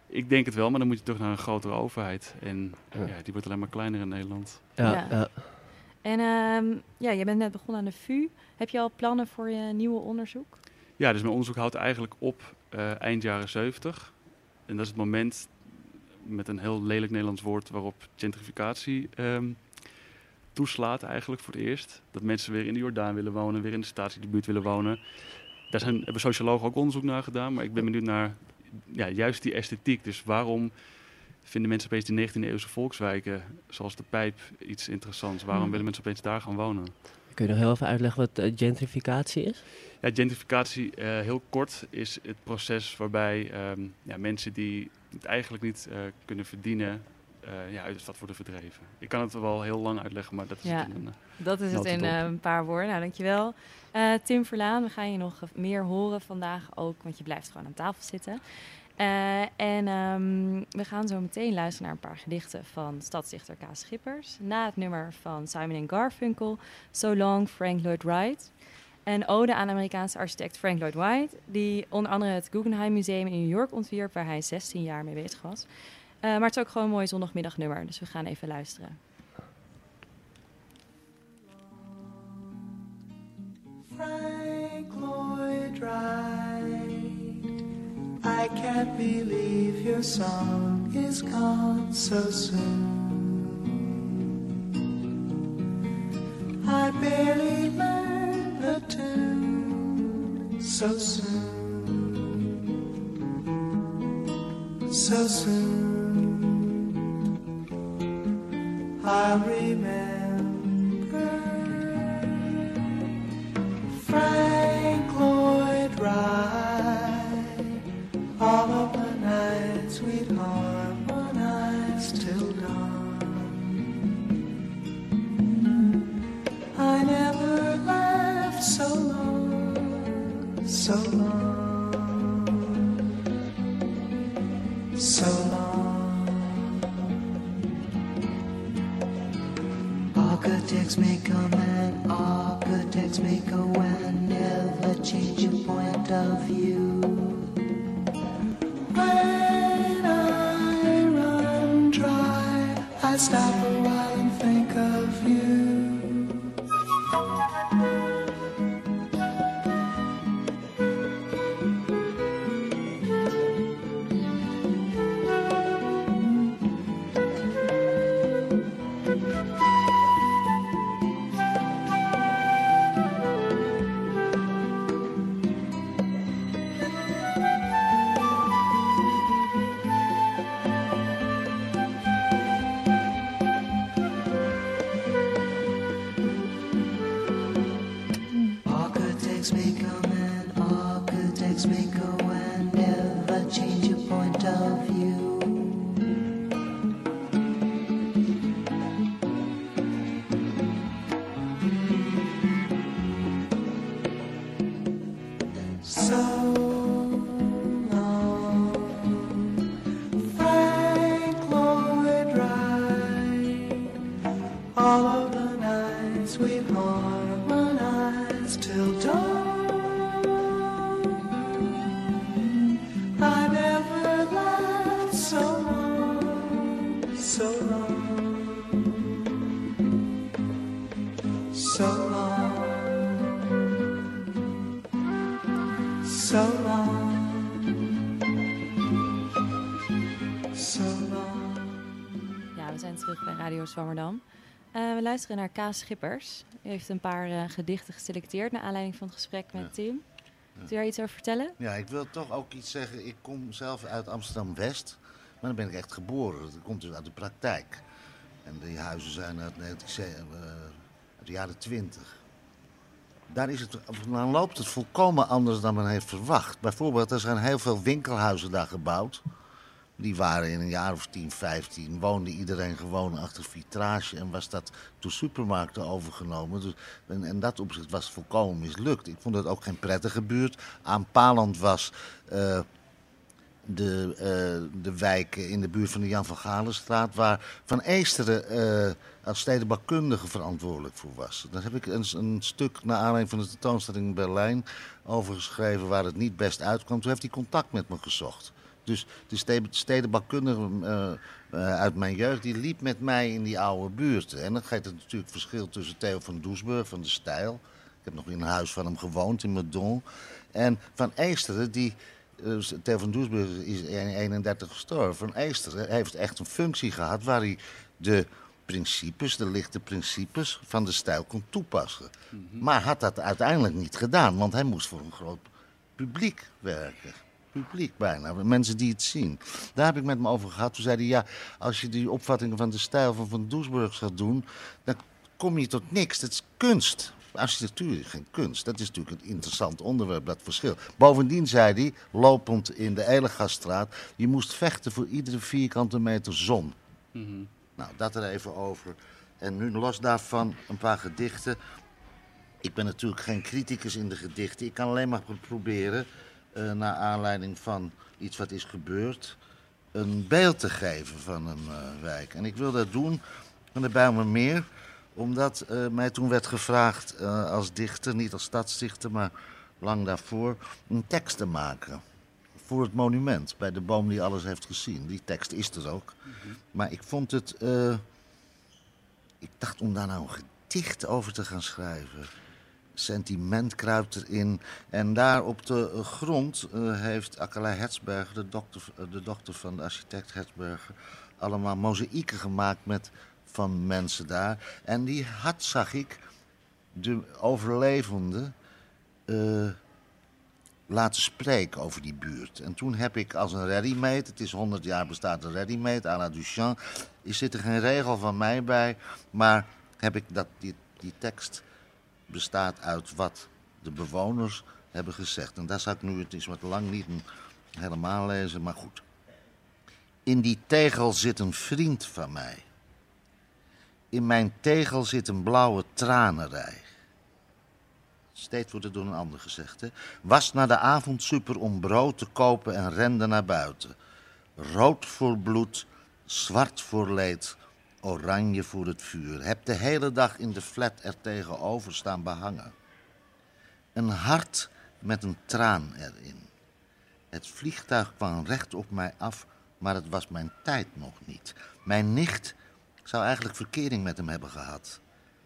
ik denk het wel, maar dan moet je toch naar een grotere overheid. En Ja. ja, die wordt alleen maar kleiner in Nederland. Ja, Ja. ja. En ehm, ja, jij bent net begonnen aan de VU. Heb je al plannen voor je nieuwe onderzoek? Ja, dus mijn onderzoek houdt eigenlijk op eh, eind jaren 70. En dat is het moment, met een heel lelijk Nederlands woord, waarop gentrificatie ehm, toeslaat eigenlijk voor het eerst. Dat mensen weer in de Jordaan willen wonen, weer in de statiebuurt willen wonen. Daar zijn, hebben sociologen ook onderzoek naar gedaan, maar ik ben benieuwd naar ja, juist die esthetiek. Dus waarom vinden mensen opeens die 19e eeuwse volkswijken, zoals de Pijp, iets interessants? Waarom Hmm. willen mensen opeens daar gaan wonen? Kun je nog heel even uitleggen wat eh, gentrificatie is? Ja, gentrificatie, eh, heel kort, is het proces waarbij ehm, ja, mensen die het eigenlijk niet eh, kunnen verdienen, eh, ja, uit de stad worden verdreven. Ik kan het wel heel lang uitleggen, maar dat is Ja, het in een, eh, Dat is het in eh, een paar woorden. Nou, dankjewel. Tim Verlaan, we gaan je nog meer horen vandaag ook, want je blijft gewoon aan tafel zitten. En ehm, we gaan zo meteen luisteren naar een paar gedichten van stadsdichter Kaas Schippers. Na het nummer van Simon Garfunkel, So Long Frank Lloyd Wright. Een ode aan de Amerikaanse architect Frank Lloyd Wright, die onder andere het Guggenheim Museum in New York ontwierp, waar hij 16 jaar mee bezig was. Eh, maar het is ook gewoon een mooi zondagmiddagnummer, dus we gaan even luisteren. Frank Lloyd Wright, I can't believe your song is gone so soon. I barely learned the tune so soon, so soon. I remember Zwammerdam. Eh, we luisteren naar Kaas Schippers. U heeft een paar eh, gedichten geselecteerd naar aanleiding van het gesprek met Ja. Tim. Wilt u daar iets over vertellen? Ja, ik wil toch ook iets zeggen. Ik kom zelf uit Amsterdam-West, maar dan ben ik echt geboren. Dat komt dus uit de praktijk. En die huizen zijn uit, 19, eh, uit de jaren 20. Daar is het, dan loopt het volkomen anders dan men heeft verwacht. Bijvoorbeeld, er zijn heel veel winkelhuizen daar gebouwd. Die waren in een jaar of 10, 15. Woonde iedereen gewoon achter vitrage en was dat door supermarkten overgenomen. Dus, en, dat opzicht was volkomen mislukt. Ik vond het ook geen prettige buurt. Aanpalend was eh, de, eh, de wijk in de buurt van de Jan van Galenstraat, waar Van Eesteren eh, als stedenbouwkundige verantwoordelijk voor was. Daar heb ik een, een stuk naar aanleiding van de tentoonstelling in Berlijn over geschreven waar het niet best uitkwam. Toen heeft hij contact met me gezocht. Dus de ste- stedenbouwkundige eh, eh, uit mijn jeugd, die liep met mij in die oude buurten. En dan geeft het natuurlijk verschil tussen Theo van Doesburg van de Stijl. Ik heb nog in een huis van hem gewoond in Meudon. En Van Eesteren, die... eh, Theo van Doesburg is in 31 gestorven. Van Eesteren heeft echt een functie gehad waar hij de principes, de lichte principes van de stijl kon toepassen. Maar had dat uiteindelijk niet gedaan, want hij moest voor een groot publiek werken. Publiek bijna, mensen die het zien. Daar heb ik met hem over gehad. Toen zei hij, ja, als je die opvattingen van de stijl van Van Doesburg gaat doen, dan kom je tot niks. Dat is kunst. Architectuur is geen kunst. Dat is natuurlijk een interessant onderwerp, dat verschil. Bovendien zei hij, lopend in de Elegaststraat, je moest vechten voor iedere vierkante meter zon. Nou, dat er even over. En nu los daarvan een paar gedichten. Ik ben natuurlijk geen criticus in de gedichten. Ik kan alleen maar pro- proberen, eh, naar aanleiding van iets wat is gebeurd, een beeld te geven van een eh, wijk. En ik wil dat doen van de Bijlmermeer, omdat eh, mij toen werd gevraagd als dichter, niet als stadsdichter, maar lang daarvoor, een tekst te maken. Voor het monument, bij de boom die alles heeft gezien. Die tekst is er ook. Maar ik vond het. ik dacht om daar nou een gedicht over te gaan schrijven. Sentiment kruipt erin. En daar op de grond eh, heeft Akkelei Hertzberger, de, dokter, eh, de dochter van de architect Hertzberger, allemaal mozaïeken gemaakt met, van mensen daar. En die had, zag ik, de overlevenden eh, laten spreken over die buurt. En toen heb ik als een ready-made, het is 100 jaar bestaat een ready-made, à la Duchamp, er zit er geen regel van mij bij, maar heb ik dat, die, die tekst bestaat uit wat de bewoners hebben gezegd. En daar zou ik nu, het is wat lang niet helemaal lezen, maar goed. In die tegel zit een vriend van mij. In mijn tegel zit een blauwe tranenrij. Steeds wordt het door een ander gezegd. Hè? Was naar de avondsuper om brood te kopen en rende naar buiten. Rood voor bloed, zwart voor leed, oranje voor het vuur. Heb de hele dag in de flat er tegenover staan behangen. Een hart met een traan erin. Het vliegtuig kwam recht op mij af, maar het was mijn tijd nog niet. Mijn nicht zou eigenlijk verkering met hem hebben gehad.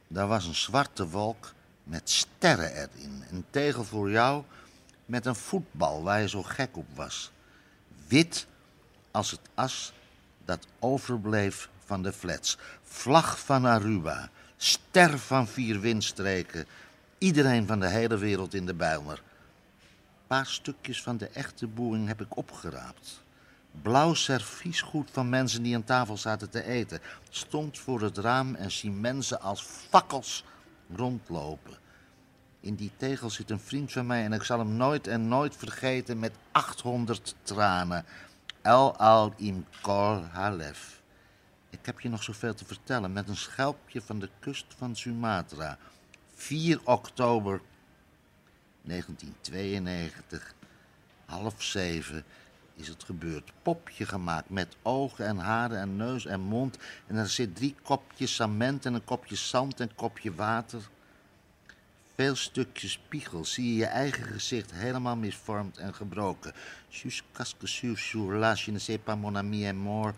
Daar was een zwarte wolk met sterren erin. Een tegel voor jou met een voetbal waar je zo gek op was. Wit als het as dat overbleef van de flats. Vlag van Aruba, ster van vier windstreken. Iedereen van de hele wereld in de Bijlmer. Paar stukjes van de echte boeing heb ik opgeraapt. Blauw serviesgoed van mensen die aan tafel zaten te eten. Stond voor het raam en zie mensen als fakkels rondlopen. In die tegel zit een vriend van mij en ik zal hem nooit en nooit vergeten met 800 tranen. El al im kor halef. Ik heb je nog zoveel te vertellen met een schelpje van de kust van Sumatra. 4 oktober 1992, half zeven, is het gebeurd. Popje gemaakt met ogen en haren en neus en mond. En er zit drie kopjes cement en een kopje zand en een kopje water. Veel stukjes spiegel zie je je eigen gezicht helemaal misvormd en gebroken. Jus casque sur la, je ne sais pas mon ami mort,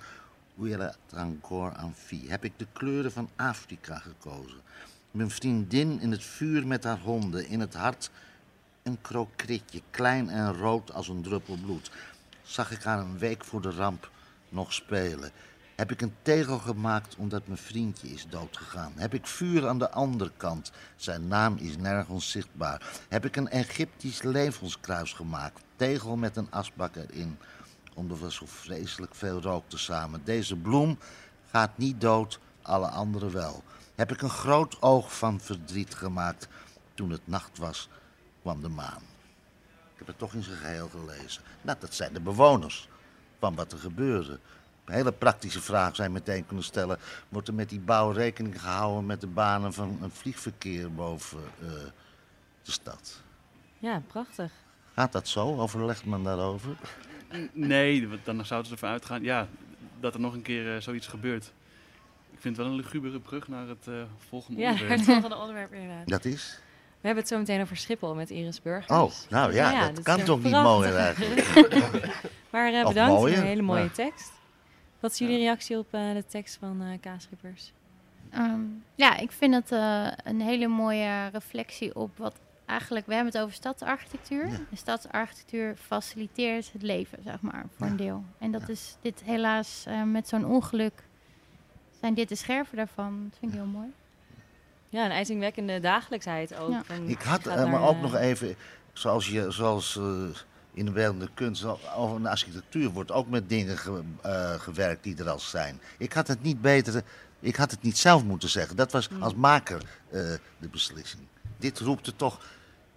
encore en vie. Heb ik de kleuren van Afrika gekozen. Mijn vriendin in het vuur met haar honden, in het hart een krokritje, klein en rood als een druppel bloed. Zag ik haar een week voor de ramp nog spelen. Heb ik een tegel gemaakt omdat mijn vriendje is doodgegaan. Heb ik vuur aan de andere kant. Zijn naam is nergens zichtbaar. Heb ik een Egyptisch levenskruis gemaakt. Tegel met een asbak erin. Omdat er was zo vreselijk veel rookte samen. Deze bloem gaat niet dood, alle anderen wel. Heb ik een groot oog van verdriet gemaakt. Toen het nacht was, kwam de maan. Ik heb het toch in zijn geheel gelezen. Nou, dat zijn de bewoners van wat er gebeurde. Een hele praktische vraag zou je meteen kunnen stellen. Wordt er met die bouw rekening gehouden met de banen van een vliegverkeer boven eh, de stad? Ja, prachtig. Gaat dat zo? Overlegt men daarover? Nee, want dan zouden ze ervan uitgaan ja, dat er nog een keer eh, zoiets gebeurt. Ik vind het wel een lugubere brug naar het eh, volgende Ja, onderwerp. het volgende onderwerp inderdaad. Dat is? We hebben het zo meteen over Schiphol met Iris Burgers. Oh, nou ja, Ja, dat dat kan toch niet mooier eigenlijk. [laughs] maar eh, bedankt voor een hele mooie ja. tekst. Wat is jullie reactie op eh, de tekst van eh Kaasrippers? Ehm, ja, ik vind het eh, een hele mooie reflectie op wat eigenlijk... We hebben het over stadsarchitectuur. Ja. De stadsarchitectuur faciliteert het leven, zeg maar, voor een deel. En dat Ja. is dit helaas eh, met zo'n ongeluk zijn dit de scherven daarvan. Dat vind ik heel mooi. Ja, een ijzingwekkende dagelijksheid ook. Ik had eh, maar naar, ook eh, nog even, zoals, je, zoals eh, in de beeldende kunst, over in de architectuur wordt ook met dingen ge- eh, gewerkt die er al zijn. Ik had het niet beter, ik had het niet zelf moeten zeggen. Dat was als maker eh, de beslissing. Dit roept er toch,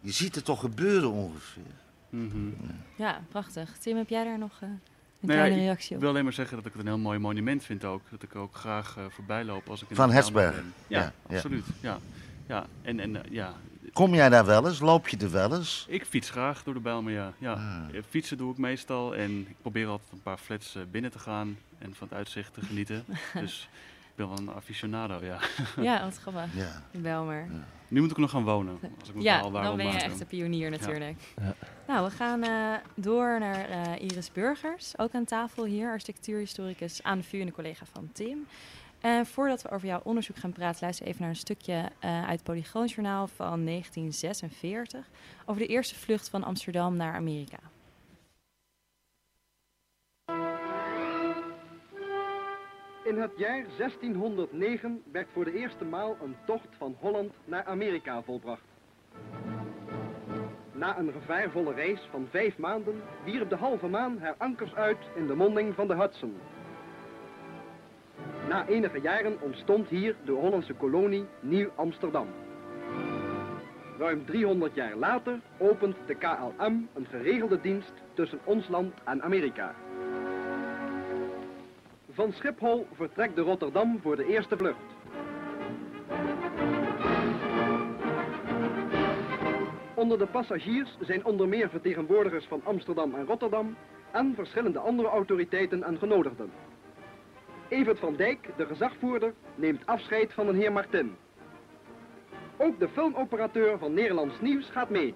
je ziet het toch gebeuren ongeveer. Mhm. Ja, prachtig. Tim, heb jij daar nog eh, een Nou kleine ik reactie op? wil alleen maar zeggen dat ik het een heel mooi monument vind ook. Dat ik ook graag eh, voorbij loop als ik in Van Hesberg. ben. Ja, Ja, absoluut. Ja. Ja. En, en eh, ja, Kom jij daar wel eens? Loop je er wel eens? ik fiets graag door de Bijlmer, ja. ja. Ah. Fietsen doe ik meestal en ik probeer altijd een paar flats binnen te gaan en van het uitzicht te genieten. [laughs] dus ik ben wel een aficionado, ja. [laughs] Ja, wat grappig. Ja. In Belmer. Nu moet ik nog gaan wonen. Als ik Ja, daar dan ben je maken. echt een pionier natuurlijk. Ja. Nou, we gaan eh, door naar eh, Iris Burgers, ook aan tafel hier, architectuurhistoricus aan de vuur en de collega van Tim. En voordat we over jouw onderzoek gaan praten, luister even naar een stukje eh, uit het Polygoonjournaal van 1946 over de eerste vlucht van Amsterdam naar Amerika. In het jaar 1609 werd voor de eerste maal een tocht van Holland naar Amerika volbracht. Na een gevaarvolle reis van vijf maanden wierp de halve maan haar ankers uit in de monding van de Hudson. Na enige jaren ontstond hier de Hollandse kolonie Nieuw-Amsterdam. Ruim 300 jaar later opent de KLM een geregelde dienst tussen ons land en Amerika. Van Schiphol vertrekt de Rotterdam voor de eerste vlucht. Onder de passagiers zijn onder meer vertegenwoordigers van Amsterdam en Rotterdam en verschillende andere autoriteiten en genodigden. Evert van Dijk, de gezagvoerder, neemt afscheid van de heer Martin. Ook de filmoperateur van Nederlands Nieuws gaat mee.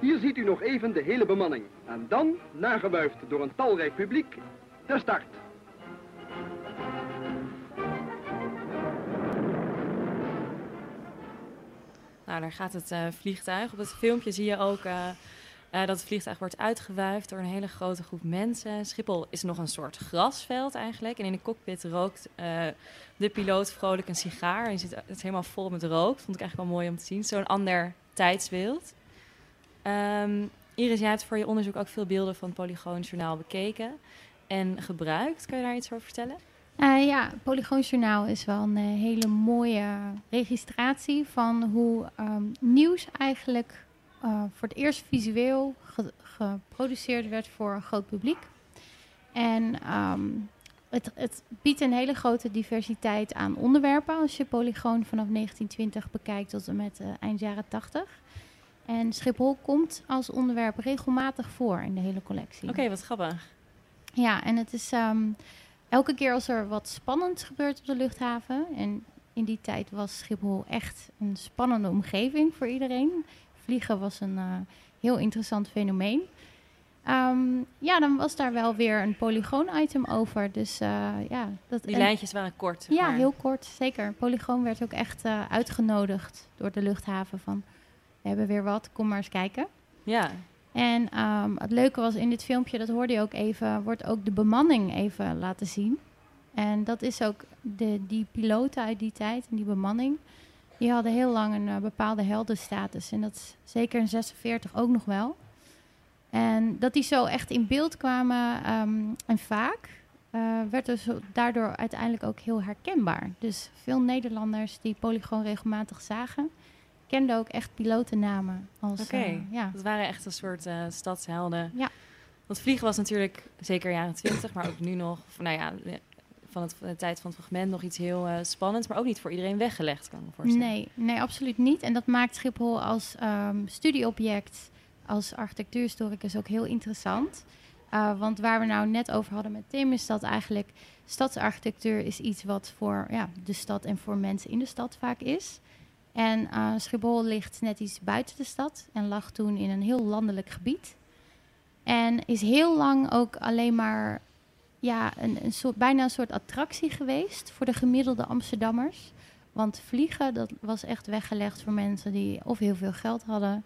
Hier ziet u nog even de hele bemanning. En dan, nagewuifd door een talrijk publiek, de start. Nou, daar gaat het eh, vliegtuig. Op het filmpje zie je ook eh, eh, dat het vliegtuig wordt uitgewuifd door een hele grote groep mensen. Schiphol is nog een soort grasveld eigenlijk. En in de cockpit rookt de piloot vrolijk een sigaar. En zit, het helemaal vol met rook. Vond ik eigenlijk wel mooi om te zien. Zo'n ander tijdsbeeld. Ehm, Iris, jij hebt voor je onderzoek ook veel beelden van het Polygoonjournaal bekeken en gebruikt. Kun je daar iets over vertellen? Eh, ja, Polygoonjournaal is wel een eh, hele mooie registratie van hoe ehm, nieuws eigenlijk eh, voor het eerst visueel ge- geproduceerd werd voor een groot publiek. En ehm, het, het biedt een hele grote diversiteit aan onderwerpen als je Polygoon vanaf 1920 bekijkt tot en met eind jaren 80. En Schiphol komt als onderwerp regelmatig voor in de hele collectie. Oké, wat grappig. Ja, en het is ehm, elke keer als er wat spannends gebeurt op de luchthaven. En in die tijd was Schiphol echt een spannende omgeving voor iedereen. Vliegen was een eh, heel interessant fenomeen. Ehm, ja, dan was daar wel weer een polygoon-item over. Dus eh, ja, dat, Die en- lijntjes waren kort. zeg ja, heel kort, zeker. Polygoon werd ook echt eh, uitgenodigd door de luchthaven van... we hebben weer wat, kom maar eens kijken. Ja. En ehm, het leuke was in dit filmpje, dat hoorde je ook even... wordt ook de bemanning even laten zien. En dat is ook de, die piloten uit die tijd en die bemanning... die hadden heel lang een eh, bepaalde heldenstatus. En dat is zeker in 46 ook nog wel. En dat die zo echt in beeld kwamen ehm, en vaak... eh, werd dus daardoor uiteindelijk ook heel herkenbaar. Dus veel Nederlanders die Polygoon regelmatig zagen... kenden ook echt pilotennamen. als Oké, eh, ja. dat waren echt een soort eh, stadshelden. Ja. Want vliegen was natuurlijk zeker jaren twintig, maar ook nu nog, nou ja, van, het, van de tijd van het fragment nog iets heel eh, spannends, maar ook niet voor iedereen weggelegd, kan ik me voorstellen. Nee, nee, absoluut niet. En dat maakt Schiphol als ehm, studieobject, als architectuurhistoricus ook heel interessant. Uh, want waar we nou net over hadden met Tim, is dat eigenlijk stadsarchitectuur is iets wat voor ja, de stad en voor mensen in de stad vaak is. En uh, Schiphol ligt net iets buiten de stad en lag toen in een heel landelijk gebied. En is heel lang ook alleen maar ja, een, een soort, bijna een soort attractie geweest voor de gemiddelde Amsterdammers. Want vliegen, dat was echt weggelegd voor mensen die of heel veel geld hadden...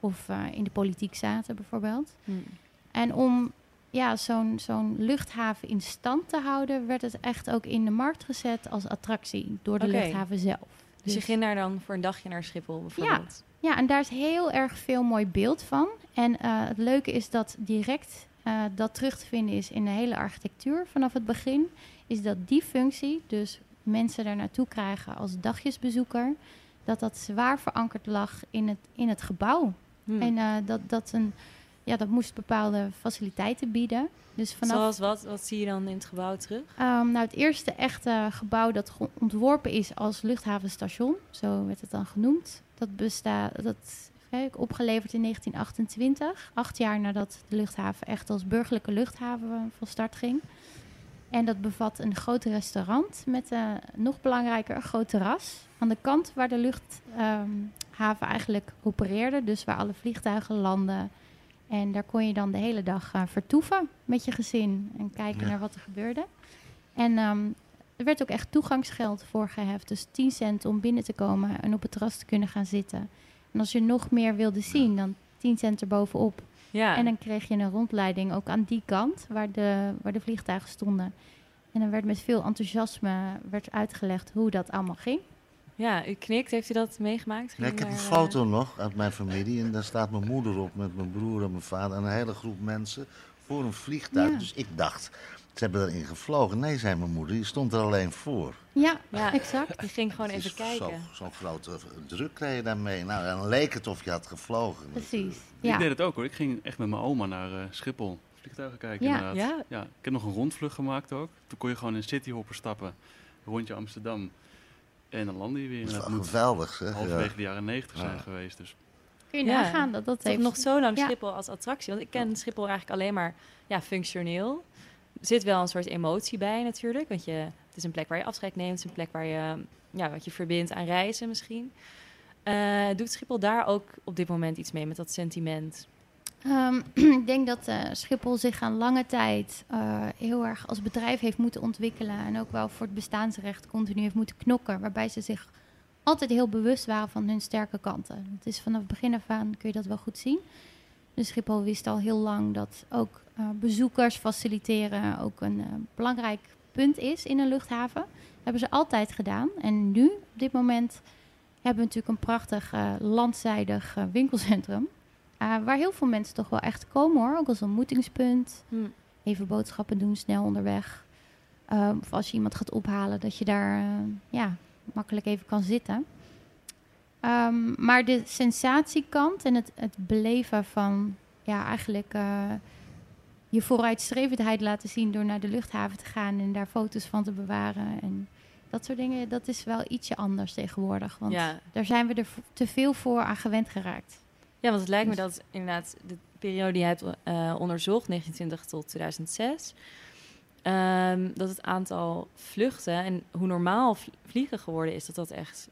of uh, in de politiek zaten bijvoorbeeld. Hmm. En om ja, zo'n zo'n luchthaven in stand te houden, werd het echt ook in de markt gezet als attractie door de luchthaven zelf. Dus je ging daar dan voor een dagje naar Schiphol bijvoorbeeld? Ja, en daar is heel erg veel mooi beeld van. En eh, het leuke is dat direct eh, dat terug te vinden is in de hele architectuur vanaf het begin. Is dat die functie, dus mensen daar naartoe krijgen als dagjesbezoeker, dat dat zwaar verankerd lag in het, in het gebouw. Hmm. En eh, dat, dat, een, ja, dat moest bepaalde faciliteiten bieden. Dus vanaf Zoals wat? Wat zie je dan in het gebouw terug? Ehm, nou, het eerste echte gebouw dat ontworpen is als luchthavenstation, zo werd het dan genoemd, dat bestaat, dat even opgeleverd in 1928, acht jaar nadat de luchthaven echt als burgerlijke luchthaven van start ging. En dat bevat een groot restaurant met eh, nog belangrijker een groot terras aan de kant waar de luchthaven eigenlijk opereerde, dus waar alle vliegtuigen landen. En daar kon je dan de hele dag eh, vertoeven met je gezin en kijken Ja. naar wat er gebeurde. En ehm, er werd ook echt toegangsgeld voor geheft. Dus 10 cent om binnen te komen en op het terras te kunnen gaan zitten. En als je nog meer wilde zien, dan 10 cent erbovenop. Ja. En dan kreeg je een rondleiding ook aan die kant waar de, waar de vliegtuigen stonden. En dan werd met veel enthousiasme werd uitgelegd hoe dat allemaal ging. Ja, u knikt. Heeft u dat meegemaakt? Ja, ik heb een eh, foto nog uit mijn familie en daar staat mijn moeder op met mijn broer en mijn vader en een hele groep mensen voor een vliegtuig. Ja. Dus ik dacht, ze hebben erin gevlogen. Nee, zei mijn moeder, die stond er alleen voor. Ja, Ja, exact. Die ging gewoon even kijken. zo- Zo'n grote druk kreeg je daarmee. Nou, dan leek het of je had gevlogen. Precies. Ik Ja. deed het ook hoor. Ik ging echt met mijn oma naar eh, Schiphol. Vliegtuigen kijken Ja. inderdaad. Ja? Ja, ik heb nog een rondvlucht gemaakt ook. Toen kon je gewoon in Cityhopper stappen. Rondje Amsterdam. En dan landde je weer. Dat wel moet geweldig, zeg. halverwege Ja. de jaren negentig Ja. zijn geweest. Dus Kun je Ja. nagaan dat dat heeft... nog zo lang Ja. Schiphol als attractie. Want ik ken Schiphol eigenlijk alleen maar ja, functioneel. Er zit wel een soort emotie bij natuurlijk. Want je, het is een plek waar je afscheid neemt. Het is een plek waar je, ja, wat je verbindt aan reizen misschien. Eh, doet Schiphol daar ook op dit moment iets mee met dat sentiment? Ehm, [clears throat] ik denk dat eh, Schiphol zich aan lange tijd eh, heel erg als bedrijf heeft moeten ontwikkelen. En ook wel voor het bestaansrecht continu heeft moeten knokken. Waarbij ze zich altijd heel bewust waren van hun sterke kanten. Het is vanaf het begin af aan kun je dat wel goed zien. Dus Schiphol wist al heel lang dat ook eh, bezoekers faciliteren ook een belangrijk punt is in een luchthaven. Dat hebben ze altijd gedaan. En nu, op dit moment, hebben we natuurlijk een prachtig landzijdig winkelcentrum. Uh, waar heel veel mensen toch wel echt komen hoor. Ook als ontmoetingspunt. Hm. Even boodschappen doen, snel onderweg. Um, of als je iemand gaat ophalen, dat je daar uh, ja, makkelijk even kan zitten. Um, maar de sensatiekant en het, het beleven van ja, eigenlijk uh, je vooruitstrevendheid laten zien door naar de luchthaven te gaan en daar foto's van te bewaren. En dat soort dingen, dat is wel ietsje anders tegenwoordig. Want Ja. daar zijn we er te veel voor aan gewend geraakt. Ja, want het lijkt me dat inderdaad de periode die je hebt uh, onderzocht, 1920 tot 2006, um, dat het aantal vluchten en hoe normaal vliegen geworden is, dat dat echt,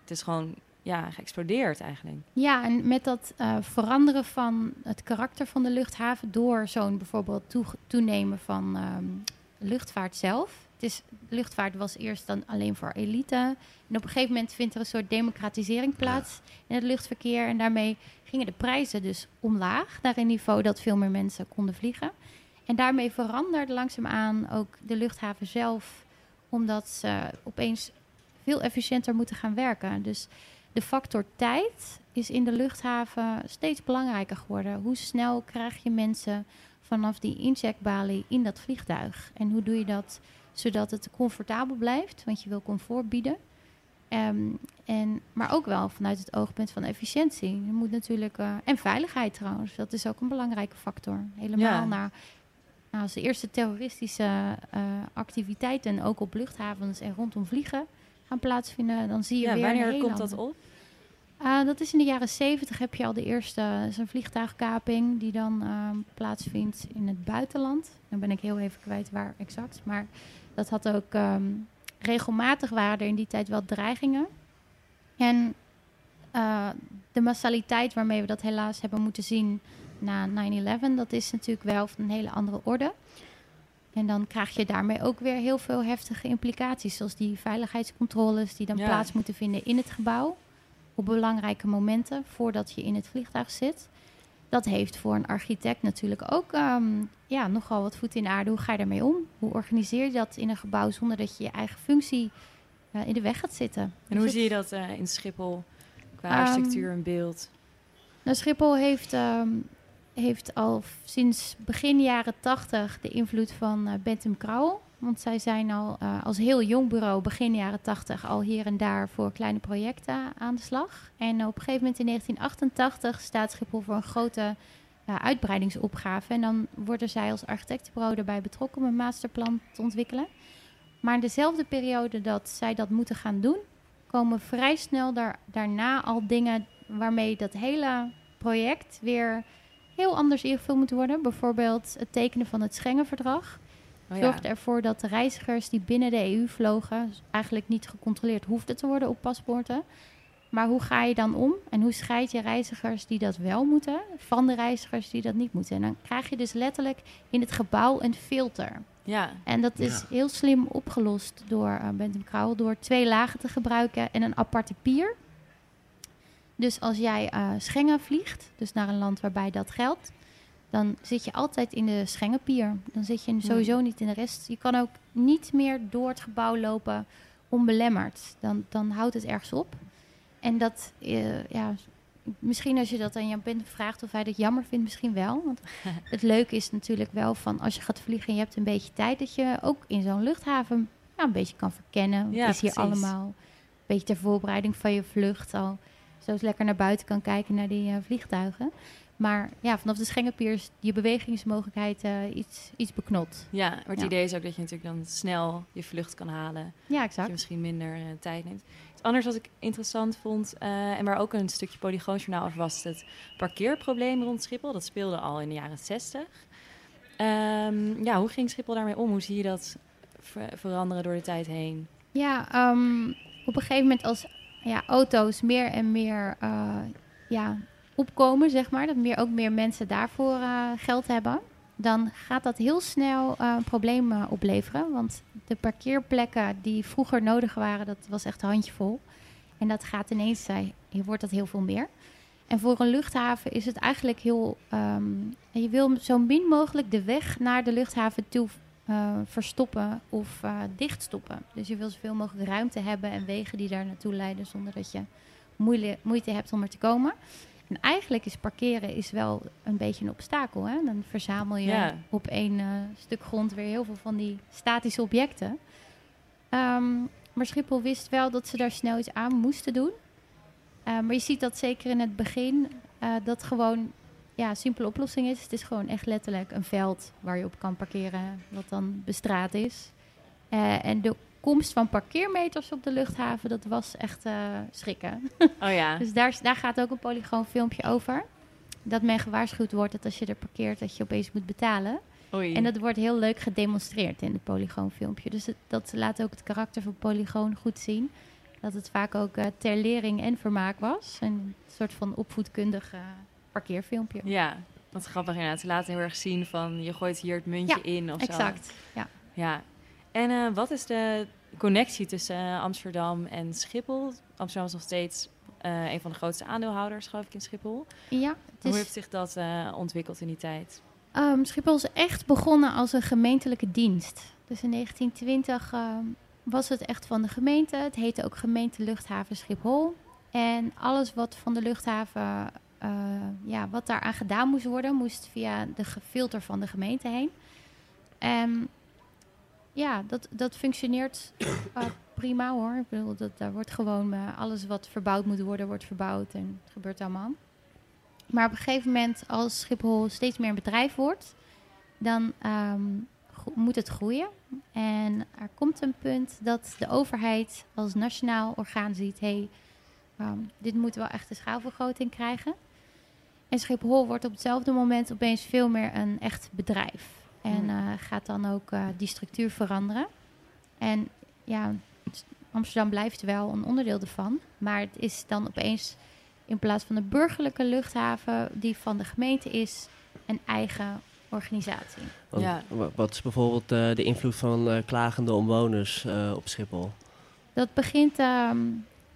het is gewoon ja, geëxplodeerd eigenlijk. Ja, en met dat uh, veranderen van het karakter van de luchthaven door zo'n bijvoorbeeld toe, toenemen van um, luchtvaart zelf. Het is, luchtvaart was eerst dan alleen voor elite. En op een gegeven moment vindt er een soort democratisering plaats ja. in het luchtverkeer. En daarmee gingen de prijzen dus omlaag naar een niveau dat veel meer mensen konden vliegen. En daarmee veranderde langzaamaan ook de luchthaven zelf, omdat ze opeens veel efficiënter moeten gaan werken. Dus de factor tijd is in de luchthaven steeds belangrijker geworden. Hoe snel krijg je mensen vanaf die incheckbalie in dat vliegtuig? En hoe doe je dat zodat het comfortabel blijft? Want je wil comfort bieden. Um, en, maar ook wel vanuit het oogpunt van efficiëntie. Je moet natuurlijk, uh, en veiligheid trouwens, dat is ook een belangrijke factor. Helemaal ja. naar nou, als de eerste terroristische uh, activiteiten, ook op luchthavens en rondom vliegen, gaan plaatsvinden, dan zie je ja, weer. Wanneer komt dat op? Uh, dat is in de jaren zeventig heb je al de eerste zo'n vliegtuigkaping die dan uh, plaatsvindt in het buitenland. Dan ben ik heel even kwijt waar exact. Maar dat had ook um, regelmatig waren er in die tijd wel dreigingen. En uh, de massaliteit waarmee we dat helaas hebben moeten zien na 9-11, dat is natuurlijk wel van een hele andere orde. En dan krijg je daarmee ook weer heel veel heftige implicaties, zoals die veiligheidscontroles die dan Ja. plaats moeten vinden in het gebouw op belangrijke momenten voordat je in het vliegtuig zit. Dat heeft voor een architect natuurlijk ook ehm, ja, nogal wat voet in de aarde. Hoe ga je daarmee om? Hoe organiseer je dat in een gebouw zonder dat je je eigen functie eh, in de weg gaat zitten? En Dus hoe zie je dat eh, in Schiphol qua Ehm, architectuur en beeld? Nou, Schiphol heeft, ehm, heeft al sinds begin jaren tachtig de invloed van eh Bentham Crowell. Want zij zijn al eh, als heel jong bureau begin jaren tachtig al hier en daar voor kleine projecten aan de slag. En op een gegeven moment in 1988 staat Schiphol voor een grote ja, uitbreidingsopgave. En dan worden zij als architectenbureau erbij betrokken om een masterplan te ontwikkelen. Maar in dezelfde periode dat zij dat moeten gaan doen, komen vrij snel daar, daarna al dingen waarmee dat hele project weer heel anders ingevuld moet worden. Bijvoorbeeld het tekenen van het Schengenverdrag. Oh ja. Zorgde ervoor dat de reizigers die binnen de EU vlogen eigenlijk niet gecontroleerd hoefden te worden op paspoorten. Maar hoe ga je dan om en hoe scheid je reizigers die dat wel moeten van de reizigers die dat niet moeten? En dan krijg je dus letterlijk in het gebouw een filter. Ja. En dat is Ja. heel slim opgelost door uh, Bentham Crowell door twee lagen te gebruiken en een aparte pier. Dus als jij eh, Schengen vliegt, dus naar een land waarbij dat geldt, dan zit je altijd in de Schengenpier. Dan zit je sowieso niet in de rest. Je kan ook niet meer door het gebouw lopen onbelemmerd. Dan, dan houdt het ergens op. En dat, eh, ja, misschien als je dat aan Jan Bent vraagt of hij dat jammer vindt, misschien wel. Want [laughs] het leuke is natuurlijk wel van als je gaat vliegen en je hebt een beetje tijd, dat je ook in zo'n luchthaven ja, een beetje kan verkennen. Ja, Wat is hier precies. allemaal? Een beetje ter voorbereiding van je vlucht al zo eens lekker naar buiten kan kijken naar die eh, vliegtuigen. Maar ja, vanaf de Schengenpier is je bewegingsmogelijkheid iets, iets beknot. Ja, maar het Ja. idee is ook dat je natuurlijk dan snel je vlucht kan halen. Ja, Dat exact. je misschien minder eh, tijd neemt. Iets anders wat ik interessant vond, eh, en waar ook een stukje Polygoonjournaal over was, het parkeerprobleem rond Schiphol. Dat speelde al in de jaren 60. Ehm, ja, hoe ging Schiphol daarmee om? Hoe zie je dat ver- veranderen door de tijd heen? Ja, ehm, op een gegeven moment als ja, auto's meer en meer eh, ja, opkomen, zeg maar, dat meer, ook meer mensen daarvoor eh, geld hebben, dan gaat dat heel snel eh, een probleem eh, opleveren. Want de parkeerplekken die vroeger nodig waren, dat was echt handjevol. En dat gaat ineens, wordt dat heel veel meer. En voor een luchthaven is het eigenlijk heel. ehm, je wil zo min mogelijk de weg naar de luchthaven toe verstoppen of dichtstoppen. Dus je wil zoveel mogelijk ruimte hebben en wegen die daar naartoe leiden zonder dat je moeite hebt om er te komen. En eigenlijk is parkeren is wel een beetje een obstakel. Hè? Dan verzamel je Ja. op één eh, stuk grond weer heel veel van die statische objecten. Ehm, maar Schiphol wist wel dat ze daar snel iets aan moesten doen. Eh, maar je ziet dat zeker in het begin, eh, dat gewoon ja, simpele oplossing is. Het is gewoon echt letterlijk een veld waar je op kan parkeren, wat dan bestraat is. Eh, en de komst van parkeermeters op de luchthaven, dat was echt eh, schrikken. [laughs] Oh ja. dus daar, daar gaat ook een polygoonfilmpje over. Dat men gewaarschuwd wordt dat als je er parkeert, dat je opeens moet betalen. Oei. En dat wordt heel leuk gedemonstreerd in het polygoonfilmpje. Dus het- dat laat ook het karakter van polygoon goed zien. Dat het vaak ook eh, ter lering en vermaak was. Een soort van opvoedkundig parkeerfilmpje. Ja, wat grappig inderdaad. Ze laten heel erg zien van je gooit hier het muntje Ja, in of zo. exact. Ja. Ja. En eh, wat is de connectie tussen eh, Amsterdam en Schiphol? Amsterdam is nog steeds eh, een van de grootste aandeelhouders, geloof ik, in Schiphol. Ja, Hoe heeft zich dat ontwikkeld in die tijd? Ehm, Schiphol is echt begonnen als een gemeentelijke dienst. Dus in 1920 ehm, was het echt van de gemeente. Het heette ook gemeente luchthaven Schiphol. En alles wat van de luchthaven, ja, wat daaraan gedaan moest worden, moest via de filter van de gemeente heen. En ja, dat, dat functioneert eh, prima hoor. Ik bedoel, dat, daar wordt gewoon eh, alles wat verbouwd moet worden, wordt verbouwd en het gebeurt allemaal. Maar op een gegeven moment, als Schiphol steeds meer een bedrijf wordt, dan ehm, moet het groeien. En er komt een punt dat de overheid als nationaal orgaan ziet: hé, hey, ehm, dit moet wel echt een schaalvergroting krijgen. En Schiphol wordt op hetzelfde moment opeens veel meer een echt bedrijf. En Hmm. eh, gaat dan ook eh, die structuur veranderen. En ja, Amsterdam blijft wel een onderdeel ervan. Maar het is dan opeens in plaats van een burgerlijke luchthaven die van de gemeente is, een eigen organisatie. Want Ja. wa- Wat is bijvoorbeeld eh, de invloed van eh, klagende omwoners eh, op Schiphol? Dat begint ehm,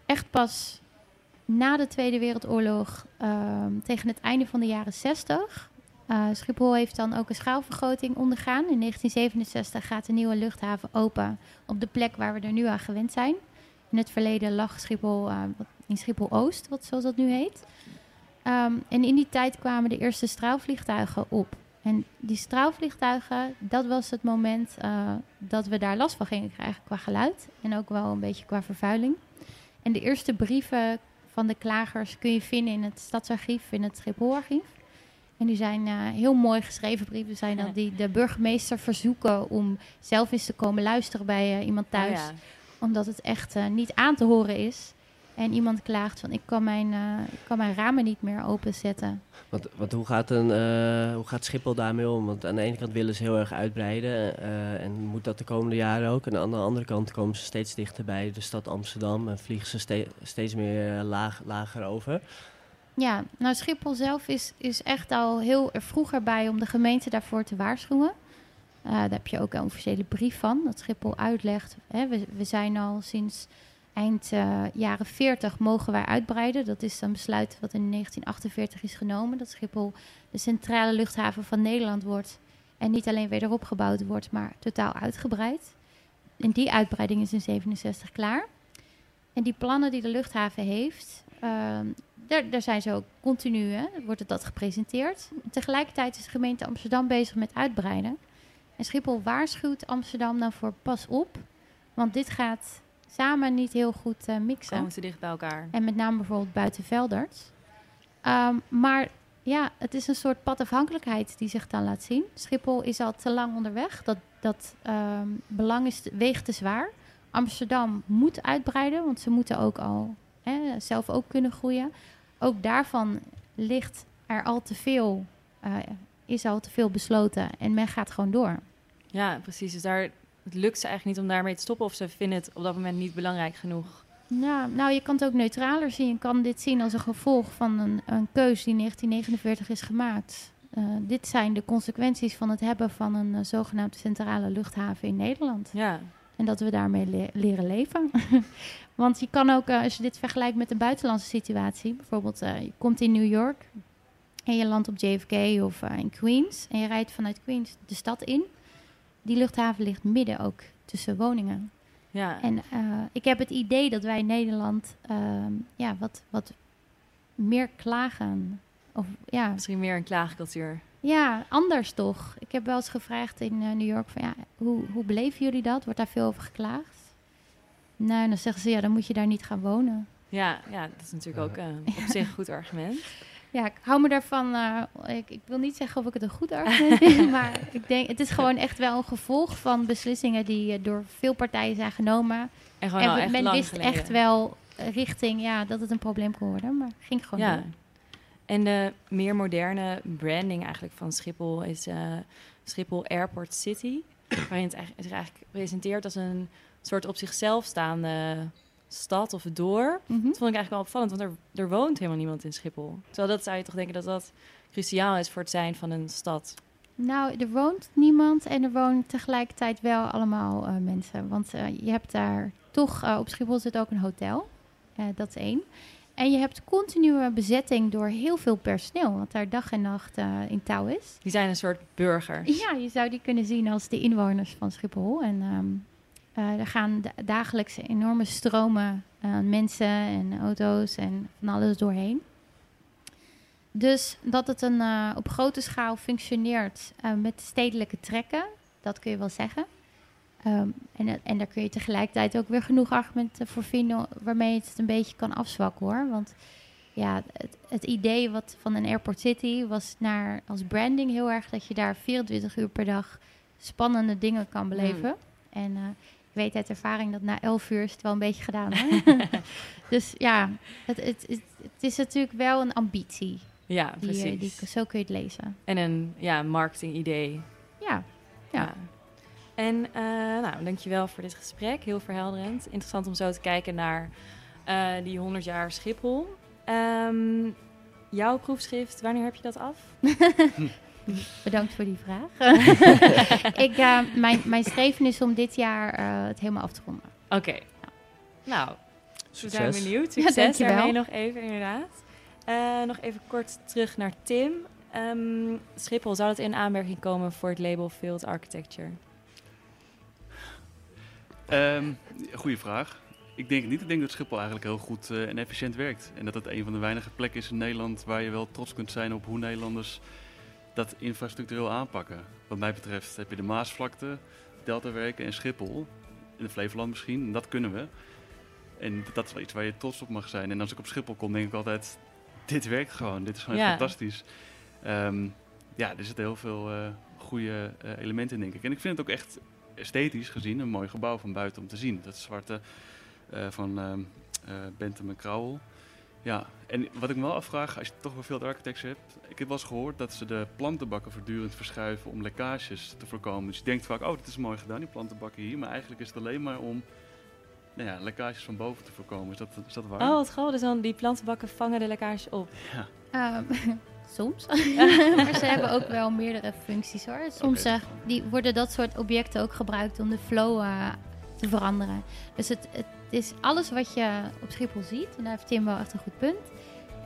echt pas na de Tweede Wereldoorlog, ehm, tegen het einde van de jaren 60. Eh, Schiphol heeft dan ook een schaalvergroting ondergaan. In 1967 gaat de nieuwe luchthaven open op de plek waar we er nu aan gewend zijn. In het verleden lag Schiphol eh, in Schiphol-Oost, wat, zoals dat nu heet. Ehm, en in die tijd kwamen de eerste straalvliegtuigen op. En die straalvliegtuigen, dat was het moment eh, dat we daar last van gingen krijgen qua geluid. En ook wel een beetje qua vervuiling. En de eerste brieven van de klagers kun je vinden in het stadsarchief, in het Schipholarchief. En die zijn eh, heel mooi geschreven brieven. Zijn dat die de burgemeester verzoeken om zelf eens te komen luisteren bij eh, iemand thuis. Oh ja. Omdat het echt eh, niet aan te horen is. En iemand klaagt van ik kan mijn, eh, ik kan mijn ramen niet meer openzetten. Want, want hoe, gaat een, eh, hoe gaat Schiphol daarmee om? Want aan de ene kant willen ze heel erg uitbreiden eh, en moet dat de komende jaren ook. En aan de andere kant komen ze steeds dichter bij de stad Amsterdam en vliegen ze ste- steeds meer laag, lager over. Ja, nou Schiphol zelf is, is echt al heel er vroeger bij om de gemeente daarvoor te waarschuwen. Eh, daar heb je ook een officiële brief van, dat Schiphol uitlegt. Hè, we, we zijn al sinds eind eh, jaren 40 mogen wij uitbreiden. Dat is een besluit wat in 1948 is genomen. Dat Schiphol de centrale luchthaven van Nederland wordt. En niet alleen wederop gebouwd wordt, maar totaal uitgebreid. En die uitbreiding is in 67 klaar. En die plannen die de luchthaven heeft, ehm, daar, daar zijn ze ook continu, hè, wordt het dat gepresenteerd. Tegelijkertijd is de gemeente Amsterdam bezig met uitbreiden. En Schiphol waarschuwt Amsterdam dan voor pas op, want dit gaat samen niet heel goed eh, mixen. Komen te dicht bij elkaar. En met name bijvoorbeeld buiten Veldert. Ehm, maar ja, het is een soort padafhankelijkheid die zich dan laat zien. Schiphol is al te lang onderweg. Dat, dat ehm, belang is, weegt te zwaar. Amsterdam moet uitbreiden, want ze moeten ook al hè, zelf ook kunnen groeien. Ook daarvan ligt er al te veel, eh, is al te veel besloten en men gaat gewoon door. Ja, precies. Dus daar, het lukt ze eigenlijk niet om daarmee te stoppen. Of ze vinden het op dat moment niet belangrijk genoeg. Ja, nou, je kan het ook neutraler zien. Je kan dit zien als een gevolg van een, een keus die in 1949 is gemaakt. Eh, dit zijn de consequenties van het hebben van een eh, zogenaamde centrale luchthaven in Nederland. Ja. En dat we daarmee le- leren leven. [laughs] Want je kan ook, eh, als je dit vergelijkt met een buitenlandse situatie, bijvoorbeeld eh, je komt in New York en je landt op JFK of eh, in Queens en je rijdt vanuit Queens de stad in. Die luchthaven ligt midden ook tussen woningen. Ja. En ik heb het idee dat wij in Nederland ehm, ja, wat, wat meer klagen. Of, ja, Misschien meer een klaagcultuur. ja, anders toch. Ik heb wel eens gevraagd in New York van ja, hoe, hoe beleven jullie dat? Wordt daar veel over geklaagd? Nou, dan zeggen ze ja, dan moet je daar niet gaan wonen. Ja, ja, dat is natuurlijk ook eh, op zich een goed argument. [laughs] Ja, ik hou me daarvan. eh, ik, ik wil niet zeggen of ik het een goed argument [laughs] vind, maar ik denk het is gewoon echt wel een gevolg van beslissingen die eh, door veel partijen zijn genomen. En gewoon al we- echt men lang wist geleden. echt wel richting ja, dat het een probleem kon worden, maar ging gewoon Ja. door. En de meer moderne branding eigenlijk van Schiphol is eh, Schiphol Airport City. waarin het eigenlijk, zich eigenlijk presenteert als een soort op zichzelf staande stad of dorp. Mhm. Dat vond ik eigenlijk wel opvallend, want er, er woont helemaal niemand in Schiphol. Terwijl dat zou je toch denken dat dat cruciaal is voor het zijn van een stad. Nou, er woont niemand en er wonen tegelijkertijd wel allemaal eh, mensen. Want eh, je hebt daar toch, eh, op Schiphol zit ook een hotel. Dat is één. En je hebt continue bezetting door heel veel personeel, wat daar dag en nacht in touw is. Die zijn een soort burgers. Ja, je zou die kunnen zien als de inwoners van Schiphol. En ehm, eh, er gaan da- dagelijks enorme stromen aan mensen en auto's en van alles doorheen. Dus dat het een, eh, op grote schaal functioneert eh, met stedelijke trekken, dat kun je wel zeggen. Ehm, en, en daar kun je tegelijkertijd ook weer genoeg argumenten voor vinden waarmee het een beetje kan afzwakken hoor. Want ja, het, het idee wat van een Airport City was naar als branding heel erg dat je daar 24 uur per dag spannende dingen kan beleven. En eh, weet uit ervaring dat na 11 uur is het wel een beetje gedaan. Hoor. [laughs] dus ja, het, het, het, het is natuurlijk wel een ambitie. Ja, eh, precies. die, zo kun je het lezen. En een ja, marketing-idee. Ja, ja. En eh nou, dankjewel voor dit gesprek. Heel verhelderend. Interessant om zo te kijken naar eh, die 100 jaar Schiphol. Ehm, jouw proefschrift, wanneer heb je dat af? [laughs] [laughs] Bedankt voor die vraag. [laughs] ik, eh, mijn, mijn streven is om dit jaar eh, het helemaal af te ronden. Oké. Nou, We zijn Succes. benieuwd. Ja, Succes dankjewel. daarmee nog even, inderdaad. Eh, nog even kort terug naar Tim. Ehm, Schiphol, zou dat in aanmerking komen voor het label Field Architecture? Ehm goeie vraag. Ik denk het niet. Ik denk dat Schiphol eigenlijk heel goed eh, en efficiënt werkt. En dat het een van de weinige plekken is in Nederland waar je wel trots kunt zijn op hoe Nederlanders dat infrastructureel aanpakken. Wat mij betreft heb je de Maasvlakte, Deltawerken en Schiphol. In de Flevoland misschien. En dat kunnen we. En dat is wel iets waar je trots op mag zijn. En als ik op Schiphol kom, denk ik altijd: dit werkt gewoon. Dit is gewoon Ja. fantastisch. Ehm, ja, er zitten heel veel eh, goede eh, elementen in, denk ik. En ik vind het ook echt esthetisch gezien een mooi gebouw van buiten om te zien. Dat zwarte eh, van ehm eh, Bentham en Crowell. Ja, en wat ik me wel afvraag, als je toch wel veel architects hebt... Ik heb wel eens gehoord dat ze de plantenbakken voortdurend verschuiven om lekkages te voorkomen. Dus je denkt vaak, oh, dit is mooi gedaan, die plantenbakken hier. Maar eigenlijk is het alleen maar om nou ja, lekkages van boven te voorkomen. Is dat, is dat waar? Oh, wat grappig. Dus dan die plantenbakken vangen de lekkages op. Ja. Ehm, [laughs] soms. [laughs] maar ze hebben ook wel meerdere functies hoor. Soms eh, die worden dat soort objecten ook gebruikt om de flow eh, te veranderen. Dus het, het is alles wat je op Schiphol ziet. En daar heeft Tim wel echt een goed punt.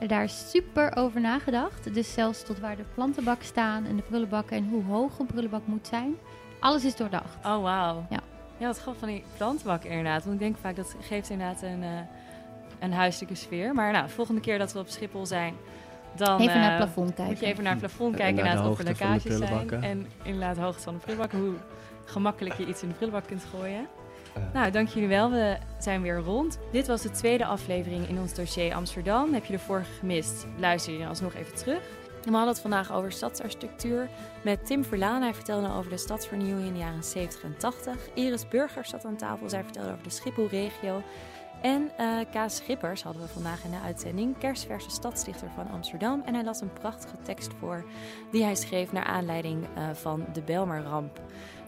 Er daar is super over nagedacht. Dus zelfs tot waar de plantenbakken staan en de prullenbakken en hoe hoog een prullenbak moet zijn. Alles is doordacht. Oh, wauw. Ja. Ja, wat grappig van die plantenbakken inderdaad. Want ik denk vaak dat geeft inderdaad een, eh, een huiselijke sfeer. Maar nou, de volgende keer dat we op Schiphol zijn, dan Even naar het eh, plafond moet kijken. je even naar het plafond En kijken. naar de Inderdaad, of er hoogte van de lekkages zijn. prullenbakken. En inderdaad, de hoogte van de prullenbakken. Hoe gemakkelijk je iets in de prullenbak kunt gooien. Nou, dank jullie wel. We zijn weer rond. Dit was de tweede aflevering in ons dossier Amsterdam. Heb je de vorige gemist? Luister je dan alsnog even terug. We hadden het vandaag over stadsarchitectuur met Tim Verlaan. Hij vertelde over de stadsvernieuwing in de jaren 70 en 80. Iris Burger zat aan tafel. Zij vertelde over de Schiphol-regio. En eh Kaas Schippers hadden we vandaag in de uitzending. Kerstverse stadsdichter van Amsterdam. En hij las een prachtige tekst voor die hij schreef naar aanleiding eh, van de Belmerramp.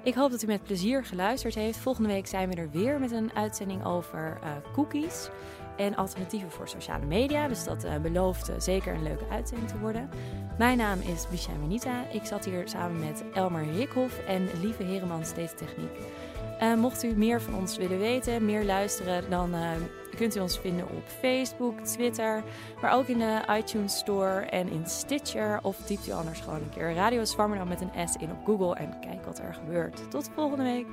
Ik hoop dat u met plezier geluisterd heeft. Volgende week zijn we er weer met een uitzending over eh, cookies en alternatieven voor sociale media. Dus dat eh, belooft eh, zeker een leuke uitzending te worden. Mijn naam is Bicham Minita. Ik zat hier samen met Elmer Rikhoff en Lieve Heremans deze techniek. Mocht u meer van ons willen weten, meer luisteren, dan kunt u ons vinden op Facebook, Twitter, maar ook in de iTunes Store en in Stitcher. Of typt u anders gewoon een keer Radio Zwammerdam met een S in op Google en kijk wat er gebeurt. Tot volgende week.